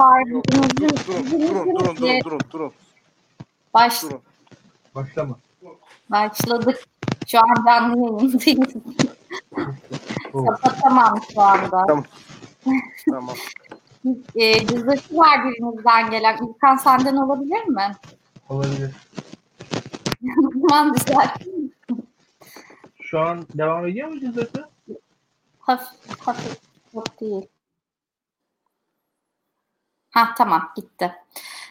Durun, durun, durun, durun, durun, durun, Baş, durun. Başlama. başladık. Şu an canlı yayındayız. Oh. Kapatamam şu anda. Tamam. Tamam. E, var birinizden gelen. İlkan senden olabilir mi? Olabilir. Tamam güzel. Şu an devam ediyor mu cızırtı? Hafif, hafif. Yok değil. Ha tamam gitti.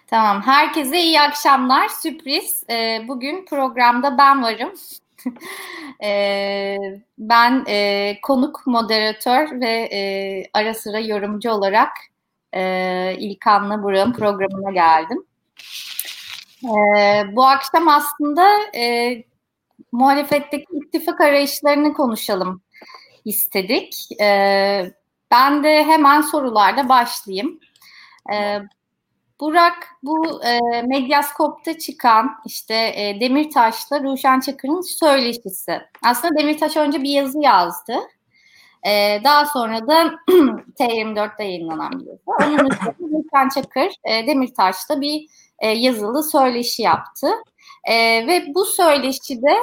Tamam. Herkese iyi akşamlar. Sürpriz. Ee, bugün programda ben varım. Ee, ben e, konuk moderatör ve e, ara sıra yorumcu olarak e, İlkan'la Burak'ın programına geldim. Ee, bu akşam aslında e, muhalefetteki ittifak arayışlarını konuşalım istedik. Ee, ben de hemen sorularla başlayayım. Ee, Burak bu e, Medyaskop'ta çıkan işte e, Demirtaş'la Ruşen Çakır'ın söyleşisi. Aslında Demirtaş önce bir yazı yazdı. Ee, daha sonra da T24'te yayınlanan bir yazı. Onun üstüne Ruşen Çakır e, Demirtaş'la bir e, yazılı söyleşi yaptı. E, ve bu söyleşide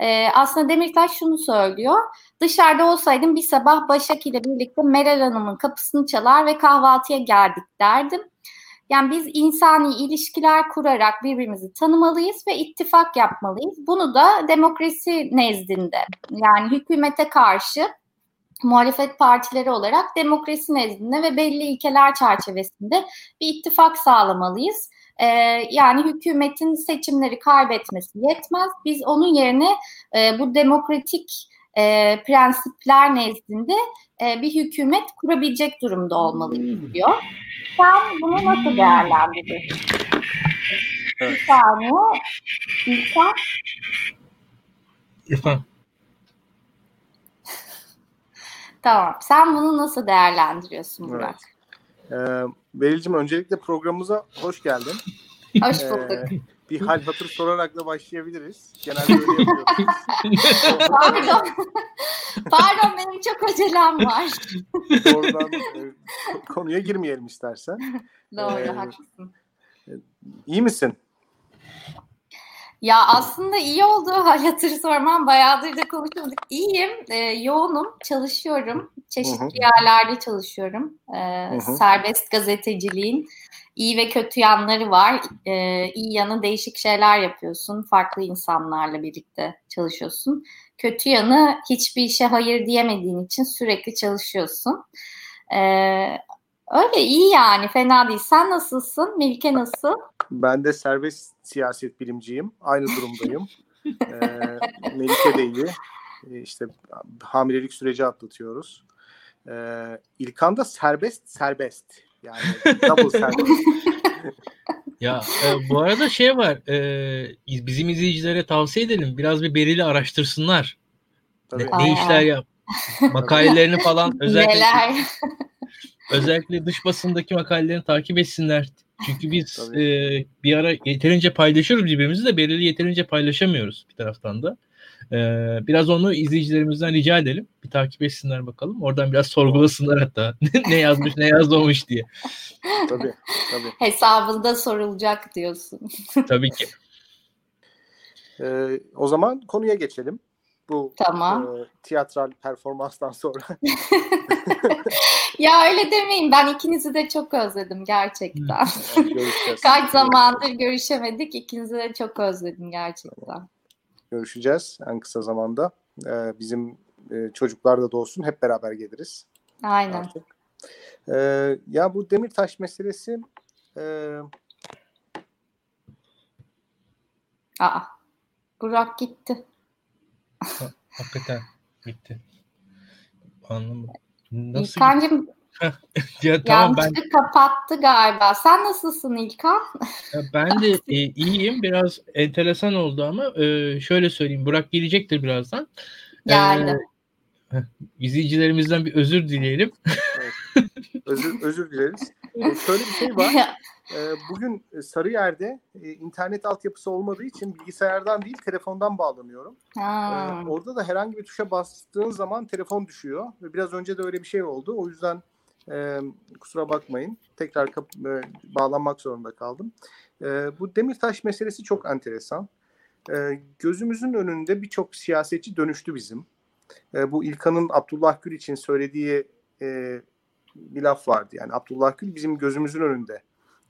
e, aslında Demirtaş şunu söylüyor. Dışarıda olsaydım bir sabah Başak ile birlikte Meral Hanım'ın kapısını çalar ve kahvaltıya geldik derdim. Yani biz insani ilişkiler kurarak birbirimizi tanımalıyız ve ittifak yapmalıyız. Bunu da demokrasi nezdinde yani hükümete karşı muhalefet partileri olarak demokrasi nezdinde ve belli ilkeler çerçevesinde bir ittifak sağlamalıyız. Ee, yani hükümetin seçimleri kaybetmesi yetmez. Biz onun yerine e, bu demokratik e, prensipler nezdinde e, bir hükümet kurabilecek durumda olmalıyız diyor. Sen bunu nasıl değerlendirirsin? Evet. Bir saniye. İlkan, tamam. Sen bunu nasıl değerlendiriyorsun Burak? Ee, Beril'cim öncelikle programımıza hoş geldin. Hoş Ee, bulduk. bir hal hatır sorarak da başlayabiliriz. Genelde öyle yapıyoruz. Pardon. Pardon benim çok acelem var. Oradan e, konuya girmeyelim istersen. Doğru Ee, haklısın. İyi misin? Ya aslında iyi oldu hal hatırı sormam. Bayağıdır da konuşuyorduk. İyiyim, e, yoğunum, çalışıyorum. Çeşitli Hı hı. yerlerde çalışıyorum. E, serbest gazeteciliğin iyi ve kötü yanları var. E, iyi yanı değişik şeyler yapıyorsun. Farklı insanlarla birlikte çalışıyorsun. Kötü yanı hiçbir işe hayır diyemediğin için sürekli çalışıyorsun. E, öyle iyi yani, fena değil. Sen nasılsın? Milke nasıl? Ben de serbest siyaset bilimciyim. Aynı durumdayım. ee, Melike de iyi. Ee, işte hamilelik süreci atlatıyoruz. Ee, İlkan da serbest serbest. Yani double serbest. Ya e, bu arada şey var. e, bizim izleyicilere tavsiye edelim. Biraz bir Beril'i araştırsınlar. Ne, Tabii. ne işler yap. Makalelerini falan özellikle Neler? özellikle dış basındaki makalelerini takip etsinler. Çünkü biz e, bir ara yeterince paylaşıyoruz birbirimizi de Beril'i yeterince paylaşamıyoruz bir taraftan da. E, biraz onu izleyicilerimizden rica edelim. Bir takip etsinler bakalım. Oradan biraz sorgulasınlar hatta. ne yazmış ne yazmamış diye. Tabii. Tabii. Hesabında sorulacak diyorsun. Tabii ki. Ee, o zaman konuya geçelim. Bu Tamam. e, tiyatral performanstan sonra. Ya öyle demeyin. Ben ikinizi de çok özledim gerçekten. görüşeceğiz. Kaç zamandır görüşemedik. İkinizi de çok özledim gerçekten. Görüşeceğiz en kısa zamanda. Ee, bizim e, çocuklar da doğsun. Hep beraber geliriz. Aynen. artık. Ee, ya bu Demirtaş meselesi e, Aa. Burak gitti. Hakikaten gitti. Anlamadım. Nasıl İlkan'cığım ya, tamam ben yanlışlık kapattı galiba. Sen nasılsın İlkan? ya ben de e, iyiyim. Biraz enteresan oldu ama e, şöyle söyleyeyim. Burak gelecektir birazdan. Geldi. Ee, izleyicilerimizden bir özür dileyelim. özür, özür dileriz. Ee, şöyle bir şey var. Ee, bugün Sarıyer'de e, internet altyapısı olmadığı için bilgisayardan değil telefondan bağlanıyorum. ha. Ee, orada da herhangi bir tuşa bastığın zaman telefon düşüyor. Ve biraz önce de öyle bir şey oldu. O yüzden E, kusura bakmayın. Tekrar e, bağlanmak zorunda kaldım. E, bu Demirtaş meselesi çok enteresan. E, gözümüzün önünde birçok siyasetçi dönüştü bizim. E, bu İlkan'ın Abdullah Gül için söylediği e, bir laf vardı. Yani Abdullah Gül bizim gözümüzün önünde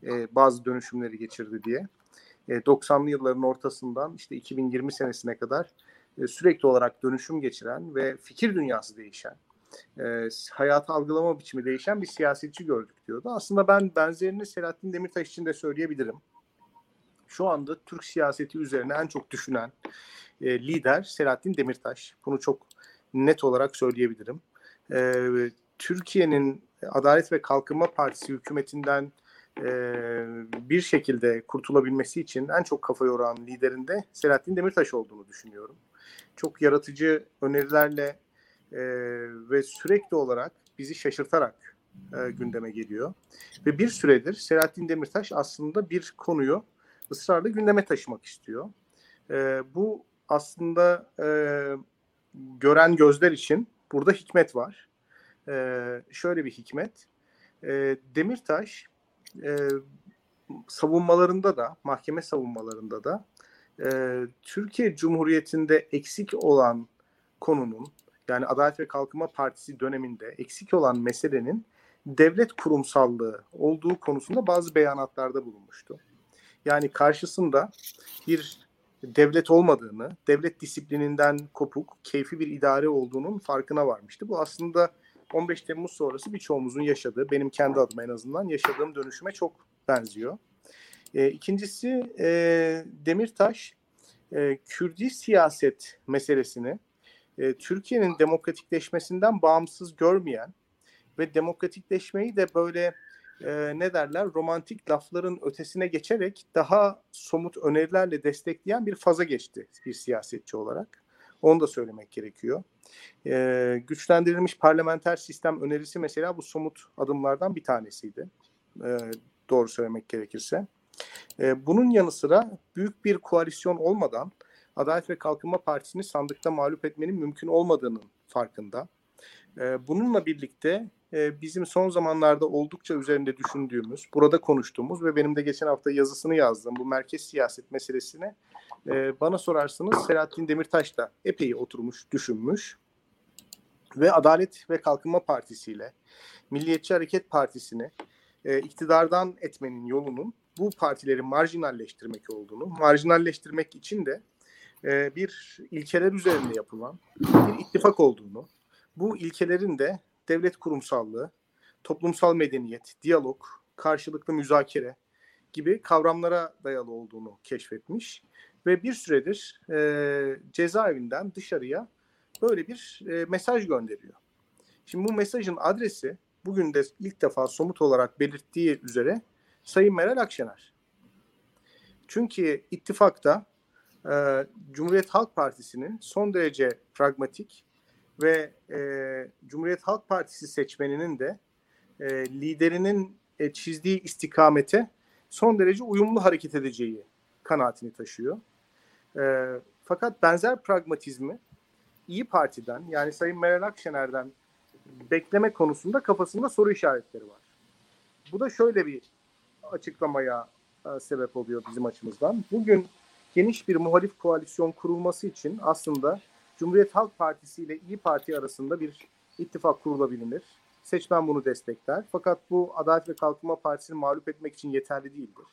e, bazı dönüşümleri geçirdi diye. E, 90'lı yılların ortasından işte 2020 senesine kadar e, sürekli olarak dönüşüm geçiren ve fikir dünyası değişen, e, hayatı algılama biçimi değişen bir siyasetçi gördük diyordu. Aslında ben benzerini Selahattin Demirtaş için de söyleyebilirim. Şu anda Türk siyaseti üzerine en çok düşünen e, lider Selahattin Demirtaş. Bunu çok net olarak söyleyebilirim. E, Türkiye'nin Adalet ve Kalkınma Partisi hükümetinden e, bir şekilde kurtulabilmesi için en çok kafa yoran liderinde Selahattin Demirtaş olduğunu düşünüyorum. Çok yaratıcı önerilerle e, ve sürekli olarak bizi şaşırtarak e, gündeme geliyor. Ve bir süredir Selahattin Demirtaş aslında bir konuyu ısrarla gündeme taşımak istiyor. E, bu aslında e, gören gözler için burada hikmet var. E, şöyle bir hikmet. E, Demirtaş e, savunmalarında da, mahkeme savunmalarında da e, Türkiye Cumhuriyeti'nde eksik olan konunun, yani Adalet ve Kalkınma Partisi döneminde eksik olan meselenin devlet kurumsallığı olduğu konusunda bazı beyanatlarda bulunmuştu. Yani karşısında bir devlet olmadığını, devlet disiplininden kopuk, keyfi bir idare olduğunun farkına varmıştı. Bu aslında 15 Temmuz sonrası birçoğumuzun yaşadığı, benim kendi adıma en azından yaşadığım dönüşüme çok benziyor. E, ikincisi e, Demirtaş e, Kürdi siyaset meselesini e, Türkiye'nin demokratikleşmesinden bağımsız görmeyen ve demokratikleşmeyi de böyle e, ne derler romantik lafların ötesine geçerek daha somut önerilerle destekleyen bir faza geçti bir siyasetçi olarak. Onu da söylemek gerekiyor. E, güçlendirilmiş parlamenter sistem önerisi mesela bu somut adımlardan bir tanesiydi. E, doğru söylemek gerekirse. E, bunun yanı sıra büyük bir koalisyon olmadan Adalet ve Kalkınma Partisi'ni sandıkta mağlup etmenin mümkün olmadığının farkında. E, bununla birlikte e, bizim son zamanlarda oldukça üzerinde düşündüğümüz, burada konuştuğumuz ve benim de geçen hafta yazısını yazdığım bu merkez siyaset meselesini e, bana sorarsanız Selahattin Demirtaş da epey oturmuş, düşünmüş ve Adalet ve Kalkınma Partisi ile Milliyetçi Hareket Partisi'ni e, iktidardan etmenin yolunun bu partileri marjinalleştirmek olduğunu, marjinalleştirmek için de e, bir ilkeler üzerinde yapılan bir ittifak olduğunu, bu ilkelerin de devlet kurumsallığı, toplumsal medeniyet, diyalog, karşılıklı müzakere gibi kavramlara dayalı olduğunu keşfetmiş ve bir süredir e, cezaevinden dışarıya böyle bir e, mesaj gönderiyor. Şimdi bu mesajın adresi bugün de ilk defa somut olarak belirttiği üzere Sayın Meral Akşener. Çünkü ittifakta e, Cumhuriyet Halk Partisi'nin son derece pragmatik ve e, Cumhuriyet Halk Partisi seçmeninin de e, liderinin e, çizdiği istikamete son derece uyumlu hareket edeceği kanaatini taşıyor. E, fakat benzer pragmatizmi İyi Parti'den yani Sayın Meral Akşener'den bekleme konusunda kafasında soru işaretleri var. Bu da şöyle bir açıklamaya e, sebep oluyor bizim açımızdan. Bugün geniş bir muhalif koalisyon kurulması için aslında Cumhuriyet Halk Partisi ile İyi Parti arasında bir ittifak kurulabilir. Seçmen bunu destekler. Fakat bu Adalet ve Kalkınma Partisi'ni mağlup etmek için yeterli değildir.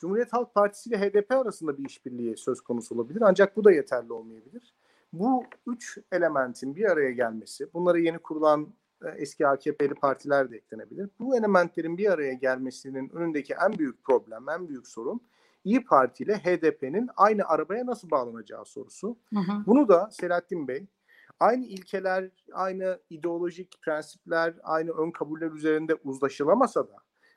Cumhuriyet Halk Partisi ile HDP arasında bir işbirliği söz konusu olabilir. Ancak bu da yeterli olmayabilir. Bu üç elementin bir araya gelmesi, bunlara yeni kurulan e, eski AKP'li partiler de eklenebilir. Bu elementlerin bir araya gelmesinin önündeki en büyük problem, en büyük sorun İyi Parti ile HDP'nin aynı arabaya nasıl bağlanacağı sorusu. Hı hı. Bunu da Selahattin Bey aynı ilkeler, aynı ideolojik prensipler, aynı ön kabuller üzerinde uzlaşılamasa da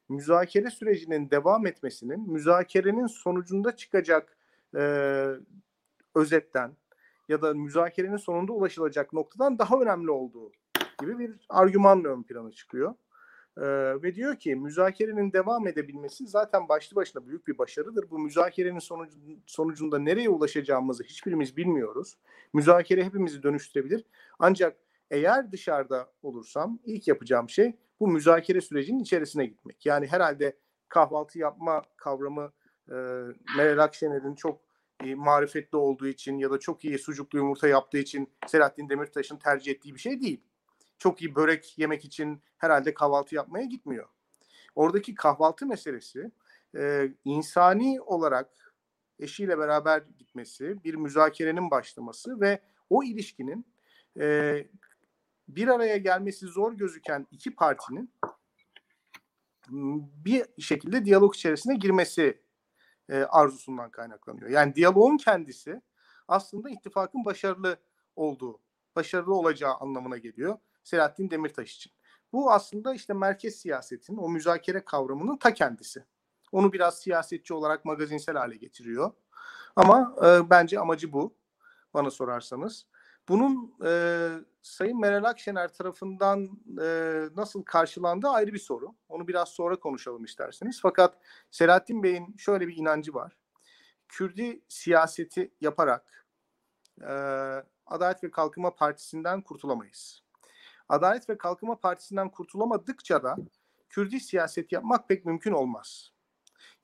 müzakere sürecinin devam etmesinin müzakerenin sonucunda çıkacak e, özetten ya da müzakerenin sonunda ulaşılacak noktadan daha önemli olduğu gibi bir argümanla ön plana çıkıyor. Ee, ve diyor ki müzakerenin devam edebilmesi zaten başlı başına büyük bir başarıdır. Bu müzakerenin sonucu, sonucunda nereye ulaşacağımızı hiçbirimiz bilmiyoruz. Müzakere hepimizi dönüştürebilir. Ancak eğer dışarıda olursam ilk yapacağım şey bu müzakere sürecinin içerisine gitmek. Yani herhalde kahvaltı yapma kavramı e, Meral Akşener'in çok e, marifetli olduğu için ya da çok iyi sucuklu yumurta yaptığı için Selahattin Demirtaş'ın tercih ettiği bir şey değil. Çok iyi börek yemek için herhalde kahvaltı yapmaya gitmiyor. Oradaki kahvaltı meselesi e, insani olarak eşiyle beraber gitmesi, bir müzakerenin başlaması ve o ilişkinin e, bir araya gelmesi zor gözüken iki partinin bir şekilde diyalog içerisine girmesi e, arzusundan kaynaklanıyor. Yani diyaloğun kendisi aslında ittifakın başarılı olduğu, başarılı olacağı anlamına geliyor Selahattin Demirtaş için. Bu aslında işte merkez siyasetin, o müzakere kavramının ta kendisi. Onu biraz siyasetçi olarak magazinsel hale getiriyor. Ama e, bence amacı bu bana sorarsanız. Bunun e, Sayın Meral Akşener tarafından e, nasıl karşılandığı ayrı bir soru. Onu biraz sonra konuşalım isterseniz. Fakat Selahattin Bey'in şöyle bir inancı var. Kürdi siyaseti yaparak e, Adalet ve Kalkınma Partisi'nden kurtulamayız. Adalet ve Kalkınma Partisi'nden kurtulamadıkça da Kürdi siyaset yapmak pek mümkün olmaz.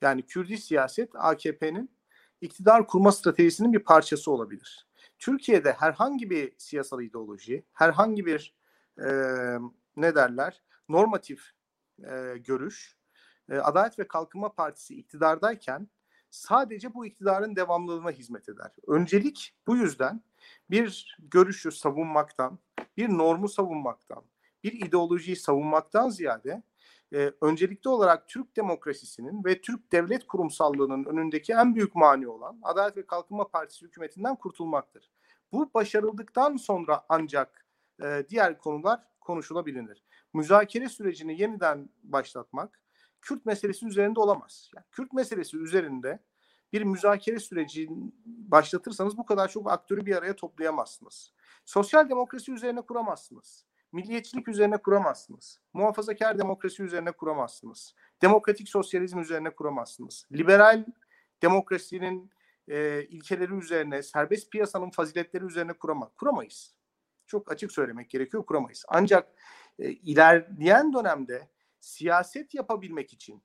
Yani Kürdi siyaset AKP'nin iktidar kurma stratejisinin bir parçası olabilir. Türkiye'de herhangi bir siyasal ideoloji, herhangi bir e, ne derler normatif e, görüş, e, Adalet ve Kalkınma Partisi iktidardayken sadece bu iktidarın devamlılığına hizmet eder. Öncelik bu yüzden bir görüşü savunmaktan, bir normu savunmaktan, bir ideolojiyi savunmaktan ziyade e, öncelikli olarak Türk demokrasisinin ve Türk devlet kurumsallığının önündeki en büyük mani olan Adalet ve Kalkınma Partisi hükümetinden kurtulmaktır. Bu başarıldıktan sonra ancak e, diğer konular konuşulabilir. Müzakere sürecini yeniden başlatmak Kürt meselesi üzerinde olamaz. Yani Kürt meselesi üzerinde bir müzakere süreci başlatırsanız bu kadar çok aktörü bir araya toplayamazsınız. Sosyal demokrasi üzerine kuramazsınız. Milliyetçilik üzerine kuramazsınız. Muhafazakar demokrasi üzerine kuramazsınız. Demokratik sosyalizm üzerine kuramazsınız. Liberal demokrasinin e, ilkeleri üzerine, serbest piyasanın faziletleri üzerine kurama, kuramayız. Çok açık söylemek gerekiyor, kuramayız. Ancak e, ilerleyen dönemde siyaset yapabilmek için,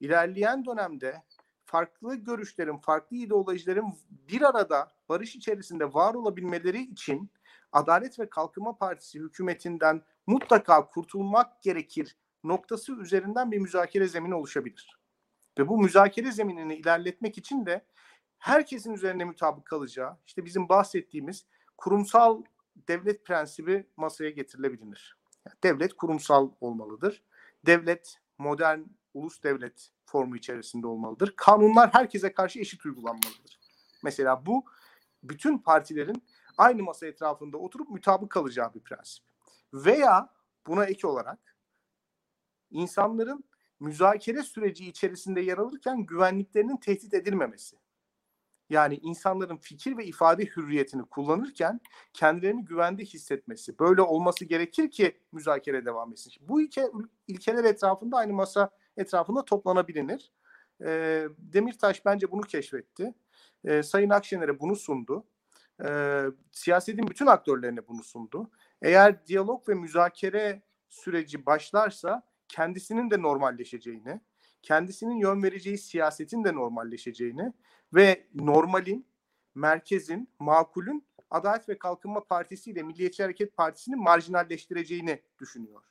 ilerleyen dönemde farklı görüşlerin, farklı ideolojilerin bir arada barış içerisinde var olabilmeleri için Adalet ve Kalkınma Partisi hükümetinden mutlaka kurtulmak gerekir noktası üzerinden bir müzakere zemini oluşabilir. Ve bu müzakere zeminini ilerletmek için de herkesin üzerine mutabık kalacağı, işte bizim bahsettiğimiz kurumsal devlet prensibi masaya getirilebilir. Yani devlet kurumsal olmalıdır. Devlet modern ulus devlet formu içerisinde olmalıdır. Kanunlar herkese karşı eşit uygulanmalıdır. Mesela bu bütün partilerin aynı masa etrafında oturup mutabık kalacağı bir prensip. Veya buna ek olarak insanların müzakere süreci içerisinde yer alırken güvenliklerinin tehdit edilmemesi. Yani insanların fikir ve ifade hürriyetini kullanırken kendilerini güvende hissetmesi. Böyle olması gerekir ki müzakere devam etsin. Bu ilke, ilkeler etrafında aynı masa etrafında toplanabilir. E, Demirtaş bence bunu keşfetti. E, Sayın Akşener'e bunu sundu. E, siyasetin bütün aktörlerine bunu sundu. Eğer diyalog ve müzakere süreci başlarsa kendisinin de normalleşeceğini, kendisinin yön vereceği siyasetin de normalleşeceğini ve normalin, merkezin, makulün Adalet ve Kalkınma Partisi ile Milliyetçi Hareket Partisi'ni marjinalleştireceğini düşünüyor.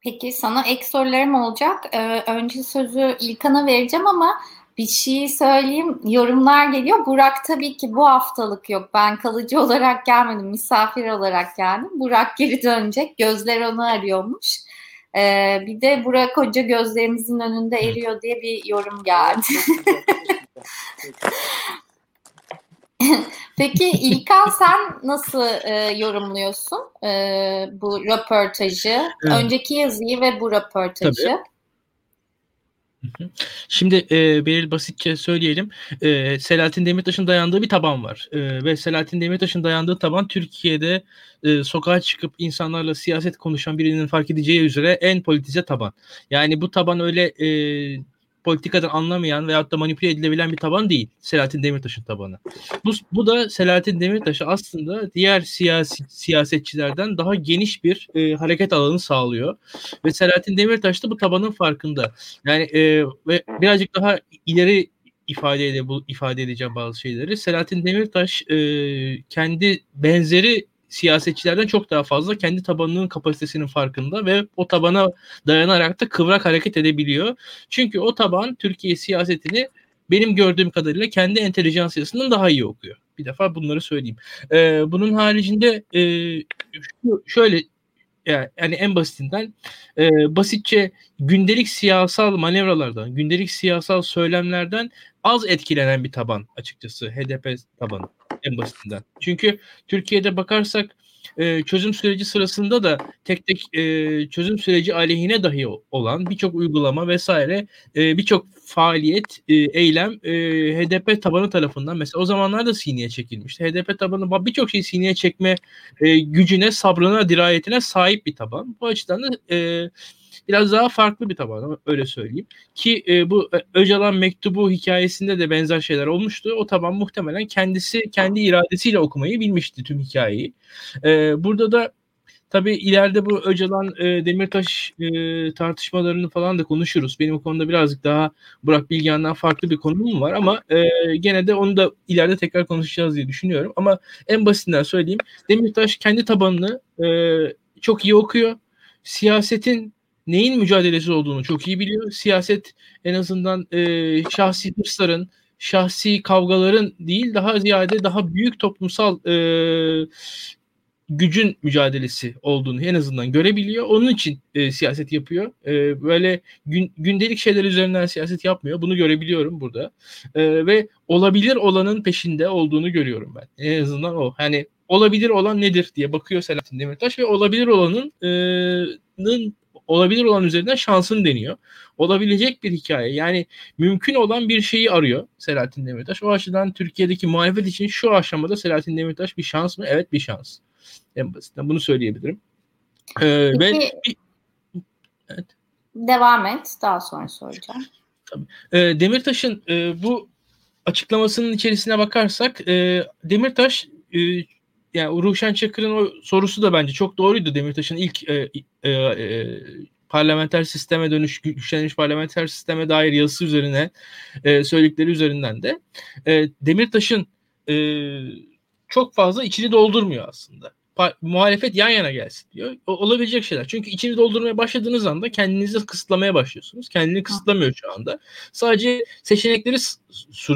Peki sana ek sorularım olacak. Ee, önce sözü İlkan'a vereceğim ama bir şey söyleyeyim. Yorumlar geliyor. Burak tabii ki bu haftalık yok. Ben kalıcı olarak gelmedim. Misafir olarak geldim. Burak geri dönecek. Gözler onu arıyormuş. Ee, bir de Burak Hoca gözlerimizin önünde eriyor diye bir yorum geldi. Peki İlkan sen nasıl e, yorumluyorsun e, bu röportajı? Evet. Önceki yazıyı ve bu röportajı. Tabii. Şimdi e, Beril basitçe söyleyelim. E, Selahattin Demirtaş'ın dayandığı bir taban var. E, ve Selahattin Demirtaş'ın dayandığı taban Türkiye'de e, sokağa çıkıp insanlarla siyaset konuşan birinin fark edeceği üzere en politize taban. Yani bu taban öyle e, politikadan anlamayan veyahut da manipüle edilebilen bir taban değil. Selahattin Demirtaş'ın tabanı. Bu, bu da Selahattin Demirtaş'ı aslında diğer siyasi siyasetçilerden daha geniş bir e, hareket alanı sağlıyor. Ve Selahattin Demirtaş da bu tabanın farkında. Yani e, ve birazcık daha ileri ifade ede, bu ifade edeceğim bazı şeyleri. Selahattin Demirtaş e, kendi benzeri siyasetçilerden çok daha fazla kendi tabanının kapasitesinin farkında ve o tabana dayanarak da kıvrak hareket edebiliyor. Çünkü o taban Türkiye siyasetini benim gördüğüm kadarıyla kendi entelijansiyasından daha iyi okuyor. Bir defa bunları söyleyeyim. Ee, bunun haricinde e, şöyle yani en basitinden e, basitçe gündelik siyasal manevralardan, gündelik siyasal söylemlerden az etkilenen bir taban açıkçası HDP tabanı en basitinden. Çünkü Türkiye'de bakarsak e, çözüm süreci sırasında da tek tek e, çözüm süreci aleyhine dahi olan birçok uygulama vesaire e, birçok faaliyet, e, eylem e, HDP tabanı tarafından mesela o zamanlar da sineye çekilmişti. HDP tabanı birçok şeyi sineye çekme e, gücüne, sabrına, dirayetine sahip bir taban. Bu açıdan da e, biraz daha farklı bir taban öyle söyleyeyim. Ki e, bu e, Öcalan mektubu hikayesinde de benzer şeyler olmuştu. O taban muhtemelen kendisi kendi iradesiyle okumayı bilmişti tüm hikayeyi. E, burada da Tabii ileride bu Öcalan e, Demirtaş e, tartışmalarını falan da konuşuruz. Benim o konuda birazcık daha Burak Bilgehan'dan farklı bir konumum var ama e, gene de onu da ileride tekrar konuşacağız diye düşünüyorum. Ama en basitinden söyleyeyim. Demirtaş kendi tabanını e, çok iyi okuyor. Siyasetin neyin mücadelesi olduğunu çok iyi biliyor. Siyaset en azından e, şahsi hırsların, şahsi kavgaların değil daha ziyade daha büyük toplumsal e, gücün mücadelesi olduğunu en azından görebiliyor. Onun için e, siyaset yapıyor. E, böyle gün, gündelik şeyler üzerinden siyaset yapmıyor. Bunu görebiliyorum burada. E, ve olabilir olanın peşinde olduğunu görüyorum ben. En azından o. Hani olabilir olan nedir diye bakıyor Selahattin Demirtaş ve olabilir olanın e, olabilir olan üzerinden şansını deniyor. Olabilecek bir hikaye. Yani mümkün olan bir şeyi arıyor Selahattin Demirtaş. O açıdan Türkiye'deki muhalefet için şu aşamada Selahattin Demirtaş bir şans mı? Evet bir şans. En basitinden bunu söyleyebilirim. Ee, Peki, ve bir, evet. Devam et. Daha sonra soracağım. Tabii. E, Demirtaş'ın e, bu açıklamasının içerisine bakarsak e, Demirtaş e, yani Ruşen Çakır'ın o sorusu da bence çok doğruydu. Demirtaş'ın ilk e, e, e, parlamenter sisteme dönüş, güçlenmiş parlamenter sisteme dair yazısı üzerine e, söyledikleri üzerinden de e, Demirtaş'ın e, çok fazla içini doldurmuyor aslında muhalefet yan yana gelsin diyor. O, olabilecek şeyler. Çünkü içini doldurmaya başladığınız anda kendinizi kısıtlamaya başlıyorsunuz. Kendini kısıtlamıyor şu anda. Sadece seçenekleri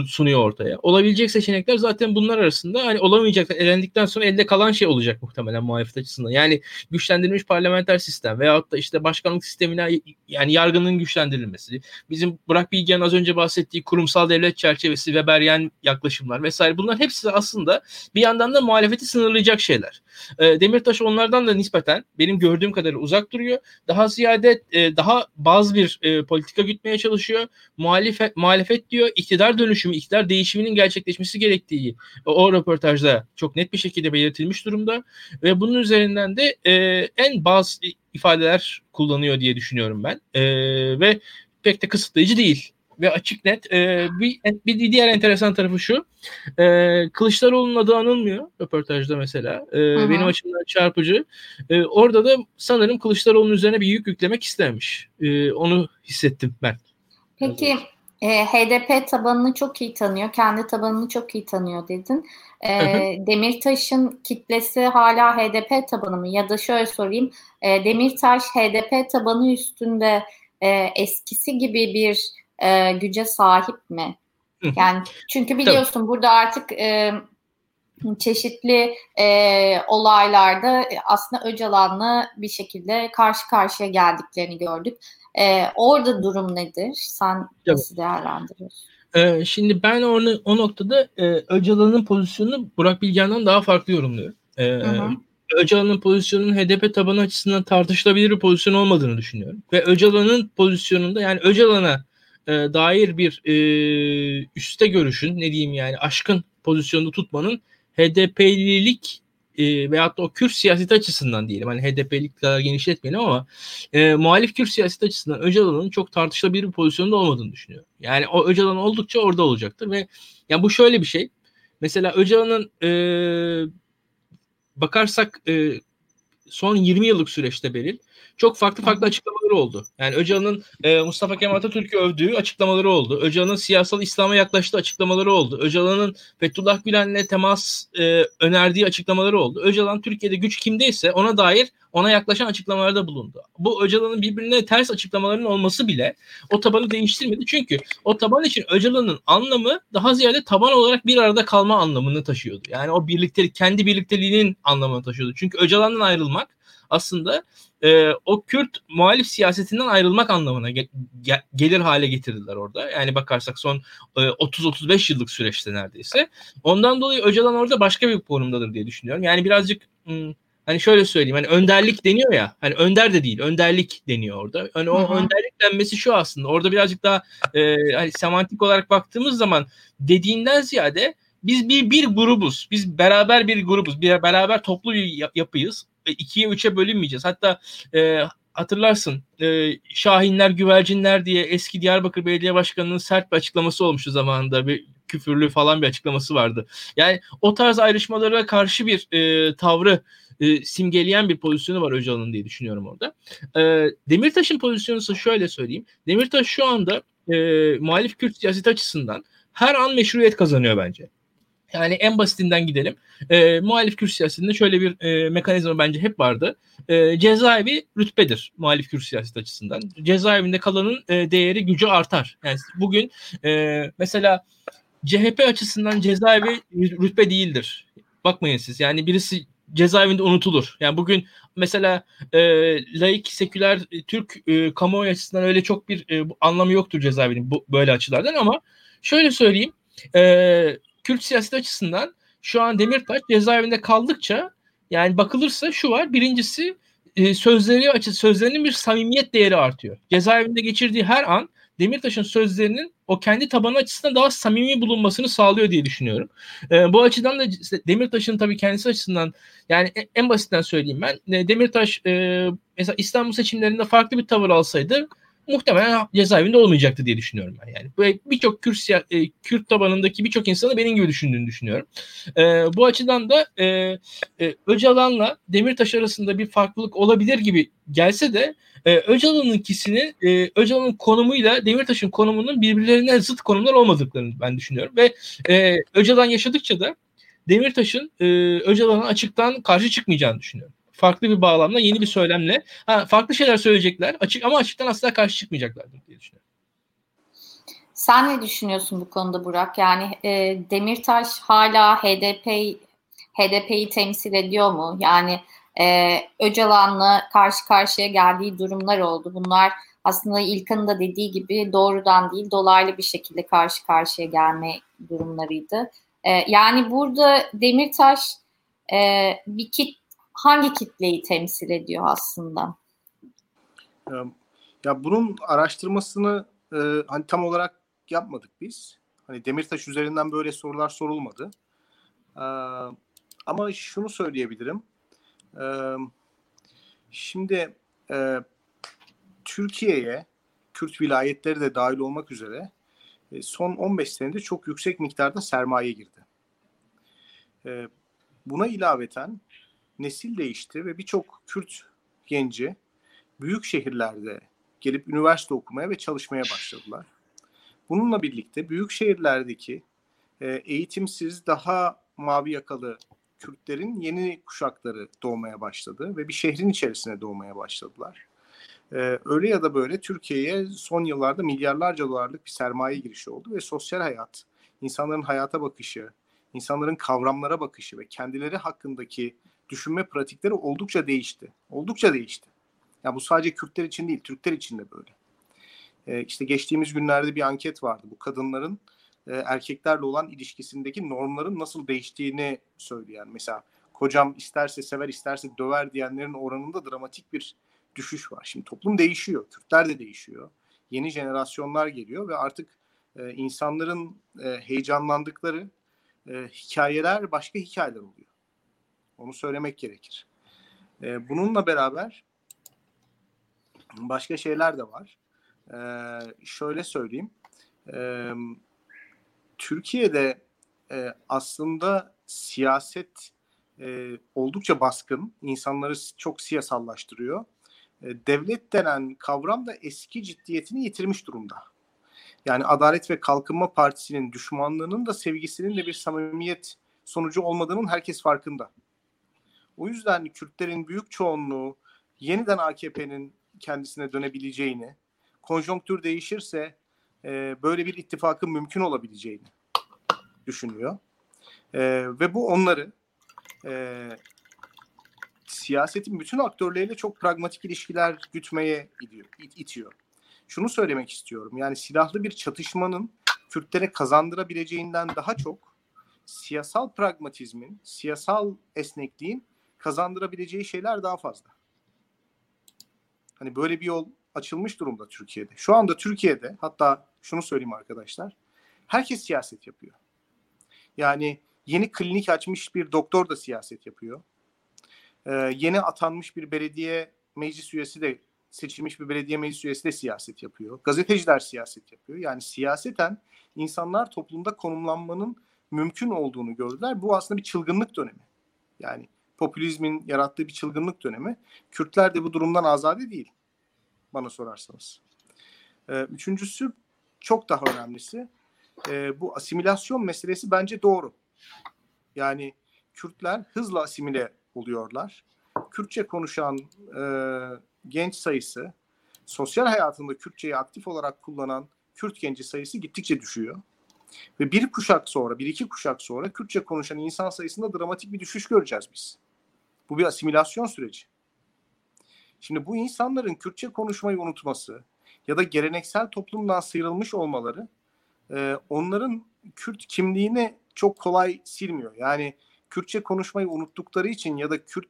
sunuyor ortaya. Olabilecek seçenekler zaten bunlar arasında hani olamayacak elendikten sonra elde kalan şey olacak muhtemelen muhalefet açısından. Yani güçlendirilmiş parlamenter sistem veyahut da işte başkanlık sistemine yani yargının güçlendirilmesi. Bizim Burak Bilgehan az önce bahsettiği kurumsal devlet çerçevesi, Weberian yaklaşımlar vesaire bunlar hepsi aslında bir yandan da muhalefeti sınırlayacak şeyler. E, Demirtaş onlardan da nispeten benim gördüğüm kadarıyla uzak duruyor. Daha ziyade e, daha bazı bir e, politika gütmeye çalışıyor. Muhalefet, muhalefet diyor iktidar dönüşümü, iktidar değişiminin gerçekleşmesi gerektiği o, o röportajda çok net bir şekilde belirtilmiş durumda. Ve bunun üzerinden de e, en bazı ifadeler kullanıyor diye düşünüyorum ben. E, ve pek de kısıtlayıcı değil ve açık net. E, bir, bir diğer enteresan tarafı şu. E, Kılıçdaroğlu'nun adı anılmıyor röportajda mesela. E, benim açımdan çarpıcı. E, orada da sanırım Kılıçdaroğlu'nun üzerine bir yük yüklemek istemiş. E, onu hissettim ben. Peki e, HDP tabanını çok iyi tanıyor, kendi tabanını çok iyi tanıyor dedin. E, Demirtaş'ın kitlesi hala HDP tabanı mı? Ya da şöyle sorayım, e, Demirtaş HDP tabanı üstünde e, eskisi gibi bir e, güce sahip mi? Yani çünkü biliyorsun burada artık e, çeşitli e, olaylarda aslında Öcalan'la bir şekilde karşı karşıya geldiklerini gördük. E, orada durum nedir? Sen nasıl değerlendiriyorsun? Ee, şimdi ben onu, o noktada e, Öcalan'ın pozisyonunu Burak Bilgehan'dan daha farklı yorumluyorum. E, Öcalan'ın pozisyonunun HDP tabanı açısından tartışılabilir bir pozisyon olmadığını düşünüyorum. Ve Öcalan'ın pozisyonunda yani Öcalan'a e, dair bir e, üste görüşün ne diyeyim yani aşkın pozisyonda tutmanın HDP'lilik e, veyahut da o Kürt siyaseti açısından diyelim. Hani HDP'lik kadar genişletmeyelim ama e, muhalif Kürt siyaseti açısından Öcalan'ın çok tartışılabilir bir pozisyonda olmadığını düşünüyorum. Yani o Öcalan oldukça orada olacaktır ve yani bu şöyle bir şey. Mesela Öcalan'ın e, bakarsak e, son 20 yıllık süreçte Beril çok farklı farklı açıklamaları oldu. Yani Öcalan'ın e, Mustafa Kemal Atatürk'ü övdüğü açıklamaları oldu. Öcalan'ın siyasal İslam'a yaklaştığı açıklamaları oldu. Öcalan'ın Fethullah Gülen'le temas e, önerdiği açıklamaları oldu. Öcalan Türkiye'de güç kimdeyse ona dair ona yaklaşan açıklamalarda bulundu. Bu Öcalan'ın birbirine ters açıklamaların olması bile o tabanı değiştirmedi. Çünkü o taban için Öcalan'ın anlamı daha ziyade taban olarak bir arada kalma anlamını taşıyordu. Yani o birliktelik, kendi birlikteliğinin anlamını taşıyordu. Çünkü Öcalan'dan ayrılmak aslında e, o Kürt muhalif siyasetinden ayrılmak anlamına ge- ge- gelir hale getirdiler orada. Yani bakarsak son e, 30-35 yıllık süreçte neredeyse. Ondan dolayı Öcalan orada başka bir konumdadır diye düşünüyorum. Yani birazcık hmm, hani şöyle söyleyeyim hani önderlik deniyor ya hani önder de değil önderlik deniyor orada. Hani o Hı-hı. önderlik denmesi şu aslında orada birazcık daha e, hani semantik olarak baktığımız zaman dediğinden ziyade biz bir bir grubuz. Biz beraber bir grubuz. Bir beraber toplu bir yapıyız. İkiye üçe bölünmeyeceğiz. Hatta e, hatırlarsın e, Şahinler güvercinler diye eski Diyarbakır Belediye Başkanı'nın sert bir açıklaması olmuştu zamanında bir küfürlü falan bir açıklaması vardı. Yani o tarz ayrışmalara karşı bir e, tavrı e, simgeleyen bir pozisyonu var Öcalan'ın diye düşünüyorum orada. E, Demirtaş'ın pozisyonu ise şöyle söyleyeyim. Demirtaş şu anda e, muhalif Kürt siyaseti açısından her an meşruiyet kazanıyor bence. Yani en basitinden gidelim. E, muhalif Kürt siyasetinde şöyle bir e, mekanizma bence hep vardı. E, cezaevi rütbedir muhalif Kürt siyaseti açısından. Cezaevinde kalanın e, değeri gücü artar. Yani bugün e, mesela CHP açısından cezaevi rütbe değildir. Bakmayın siz. Yani birisi cezaevinde unutulur. Yani bugün mesela e, laik, seküler, e, Türk e, kamuoyu açısından öyle çok bir e, anlamı yoktur cezaevinin bu, böyle açılardan ama şöyle söyleyeyim. E, Kürt siyaseti açısından şu an Demirtaş cezaevinde kaldıkça yani bakılırsa şu var. Birincisi e, sözleri açı sözlerinin bir samimiyet değeri artıyor. Cezaevinde geçirdiği her an Demirtaş'ın sözlerinin o kendi tabanı açısından daha samimi bulunmasını sağlıyor diye düşünüyorum. E, bu açıdan da Demirtaş'ın tabii kendisi açısından yani en basitten söyleyeyim ben. E, Demirtaş e, mesela İstanbul seçimlerinde farklı bir tavır alsaydı muhtemelen cezaevinde olmayacaktı diye düşünüyorum ben. Yani birçok Kürt, e, Kürt tabanındaki birçok insanı benim gibi düşündüğünü düşünüyorum. E, bu açıdan da e, e, Öcalan'la Demirtaş arasında bir farklılık olabilir gibi gelse de e, Öcalan'ınkisinin e, Öcalan'ın konumuyla Demirtaş'ın konumunun birbirlerine zıt konumlar olmadıklarını ben düşünüyorum ve e, Öcalan yaşadıkça da Demirtaş'ın e, Öcalan'a açıktan karşı çıkmayacağını düşünüyorum farklı bir bağlamda yeni bir söylemle ha, farklı şeyler söyleyecekler açık ama açıktan asla karşı çıkmayacaklardır diye düşünüyorum. Sen ne düşünüyorsun bu konuda Burak? Yani e, Demirtaş hala HDP HDP'yi temsil ediyor mu? Yani e, Öcalan'la karşı karşıya geldiği durumlar oldu. Bunlar aslında İlkan'ın da dediği gibi doğrudan değil dolaylı bir şekilde karşı karşıya gelme durumlarıydı. E, yani burada Demirtaş e, bir kit hangi kitleyi temsil ediyor aslında? Ya bunun araştırmasını e, hani tam olarak yapmadık biz. Hani Demirtaş üzerinden böyle sorular sorulmadı. E, ama şunu söyleyebilirim. E, şimdi e, Türkiye'ye Kürt vilayetleri de dahil olmak üzere e, son 15 senede çok yüksek miktarda sermaye girdi. Buna ilaveten nesil değişti ve birçok Kürt genci büyük şehirlerde gelip üniversite okumaya ve çalışmaya başladılar. Bununla birlikte büyük şehirlerdeki e, eğitimsiz daha mavi yakalı Kürtlerin yeni kuşakları doğmaya başladı ve bir şehrin içerisine doğmaya başladılar. Ee, öyle ya da böyle Türkiye'ye son yıllarda milyarlarca dolarlık bir sermaye girişi oldu ve sosyal hayat, insanların hayata bakışı, insanların kavramlara bakışı ve kendileri hakkındaki düşünme pratikleri oldukça değişti. Oldukça değişti. Ya bu sadece Kürtler için değil, Türkler için de böyle. Ee, işte geçtiğimiz günlerde bir anket vardı. Bu kadınların e, erkeklerle olan ilişkisindeki normların nasıl değiştiğini söyleyen. Mesela kocam isterse sever isterse döver diyenlerin oranında dramatik bir düşüş var. Şimdi toplum değişiyor. Kürtler de değişiyor. Yeni jenerasyonlar geliyor ve artık e, insanların e, heyecanlandıkları e, hikayeler başka hikayeler oluyor. Onu söylemek gerekir. E, bununla beraber başka şeyler de var. E, şöyle söyleyeyim. E, Türkiye'de e, aslında siyaset e, oldukça baskın. İnsanları çok siyasallaştırıyor. E, devlet denen kavram da eski ciddiyetini yitirmiş durumda. Yani Adalet ve Kalkınma Partisi'nin düşmanlığının da sevgisinin de bir samimiyet sonucu olmadığının herkes farkında. O yüzden Kürtlerin büyük çoğunluğu yeniden AKP'nin kendisine dönebileceğini, konjonktür değişirse e, böyle bir ittifakın mümkün olabileceğini düşünüyor. E, ve bu onları e, siyasetin bütün aktörleriyle çok pragmatik ilişkiler gütmeye gidiyor, it, itiyor. Şunu söylemek istiyorum. Yani silahlı bir çatışmanın Kürtlere kazandırabileceğinden daha çok siyasal pragmatizmin, siyasal esnekliğin kazandırabileceği şeyler daha fazla. Hani böyle bir yol açılmış durumda Türkiye'de. Şu anda Türkiye'de hatta şunu söyleyeyim arkadaşlar. Herkes siyaset yapıyor. Yani yeni klinik açmış bir doktor da siyaset yapıyor. Ee, yeni atanmış bir belediye meclis üyesi de seçilmiş bir belediye meclis üyesi de siyaset yapıyor. Gazeteciler siyaset yapıyor. Yani siyaseten insanlar toplumda konumlanmanın mümkün olduğunu gördüler. Bu aslında bir çılgınlık dönemi. Yani popülizmin yarattığı bir çılgınlık dönemi. Kürtler de bu durumdan azade değil bana sorarsanız. Ee, üçüncüsü çok daha önemlisi e, bu asimilasyon meselesi bence doğru. Yani Kürtler hızla asimile oluyorlar. Kürtçe konuşan e, genç sayısı, sosyal hayatında Kürtçeyi aktif olarak kullanan Kürt genci sayısı gittikçe düşüyor. Ve bir kuşak sonra, bir iki kuşak sonra Kürtçe konuşan insan sayısında dramatik bir düşüş göreceğiz biz. Bu bir asimilasyon süreci. Şimdi bu insanların Kürtçe konuşmayı unutması ya da geleneksel toplumdan sıyrılmış olmaları e, onların Kürt kimliğini çok kolay silmiyor. Yani Kürtçe konuşmayı unuttukları için ya da Kürt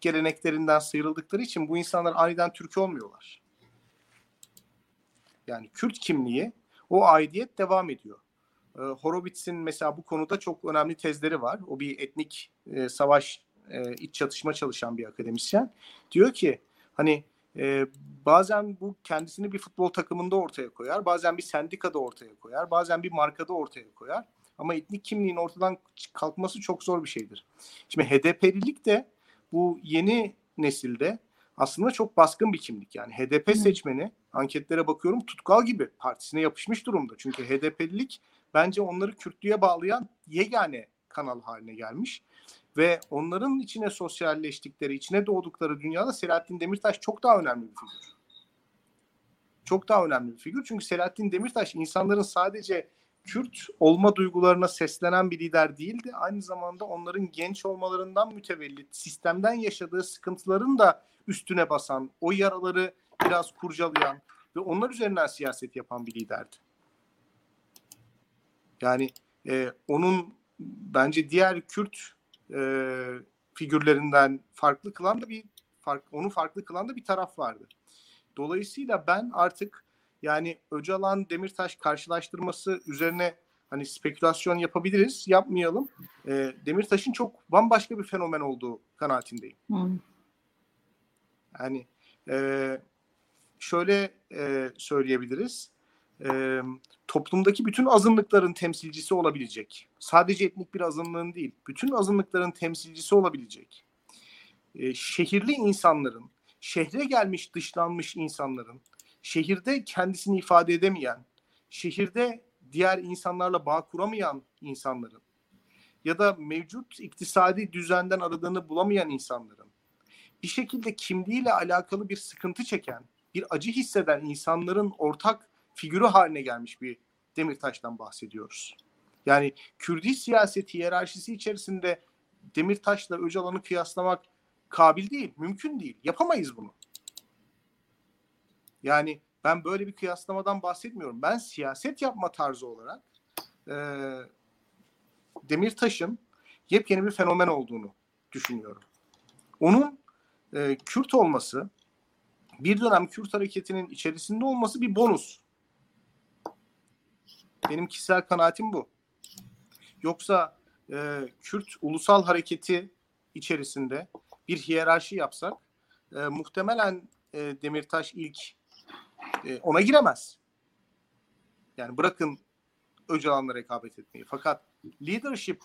geleneklerinden sıyrıldıkları için bu insanlar aniden Türk olmuyorlar. Yani Kürt kimliği, o aidiyet devam ediyor. E, Horowitz'in mesela bu konuda çok önemli tezleri var. O bir etnik e, savaş, e, iç çatışma çalışan bir akademisyen. Diyor ki hani e, bazen bu kendisini bir futbol takımında ortaya koyar, bazen bir sendikada ortaya koyar, bazen bir markada ortaya koyar. Ama etnik kimliğin ortadan kalkması çok zor bir şeydir. Şimdi HDP'lilik de bu yeni nesilde aslında çok baskın bir kimlik. Yani HDP seçmeni anketlere bakıyorum tutkal gibi partisine yapışmış durumda. Çünkü HDP'lilik bence onları Kürtlüğe bağlayan yegane kanal haline gelmiş. Ve onların içine sosyalleştikleri, içine doğdukları dünyada Selahattin Demirtaş çok daha önemli bir figür. Çok daha önemli bir figür. Çünkü Selahattin Demirtaş insanların sadece Kürt olma duygularına seslenen bir lider değildi. Aynı zamanda onların genç olmalarından mütevellit, sistemden yaşadığı sıkıntıların da üstüne basan, o yaraları biraz kurcalayan ve onlar üzerinden siyaset yapan bir liderdi. Yani e, onun bence diğer Kürt e, figürlerinden farklı kılan da bir fark, onu farklı kılan da bir taraf vardı. Dolayısıyla ben artık yani Öcalan Demirtaş karşılaştırması üzerine hani spekülasyon yapabiliriz, yapmayalım. E, Demirtaş'ın çok bambaşka bir fenomen olduğu kanaatindeyim. Hmm. Yani e, şöyle e, söyleyebiliriz. E, toplumdaki bütün azınlıkların temsilcisi olabilecek. Sadece etnik bir azınlığın değil, bütün azınlıkların temsilcisi olabilecek. E, şehirli insanların, şehre gelmiş dışlanmış insanların, şehirde kendisini ifade edemeyen, şehirde diğer insanlarla bağ kuramayan insanların ya da mevcut iktisadi düzenden aradığını bulamayan insanların bir şekilde kimliğiyle alakalı bir sıkıntı çeken, bir acı hisseden insanların ortak figürü haline gelmiş bir Demirtaş'tan bahsediyoruz. Yani Kürdi siyaseti hiyerarşisi içerisinde Demirtaş'la Öcalan'ı kıyaslamak kabil değil, mümkün değil. Yapamayız bunu. Yani ben böyle bir kıyaslamadan bahsetmiyorum. Ben siyaset yapma tarzı olarak e, Demirtaş'ın yepyeni bir fenomen olduğunu düşünüyorum. Onun e, Kürt olması, bir dönem Kürt hareketinin içerisinde olması bir bonus. Benim kişisel kanaatim bu. Yoksa e, Kürt ulusal hareketi içerisinde bir hiyerarşi yapsak e, muhtemelen e, Demirtaş ilk e, ona giremez. Yani bırakın Öcalan'la rekabet etmeyi. Fakat leadership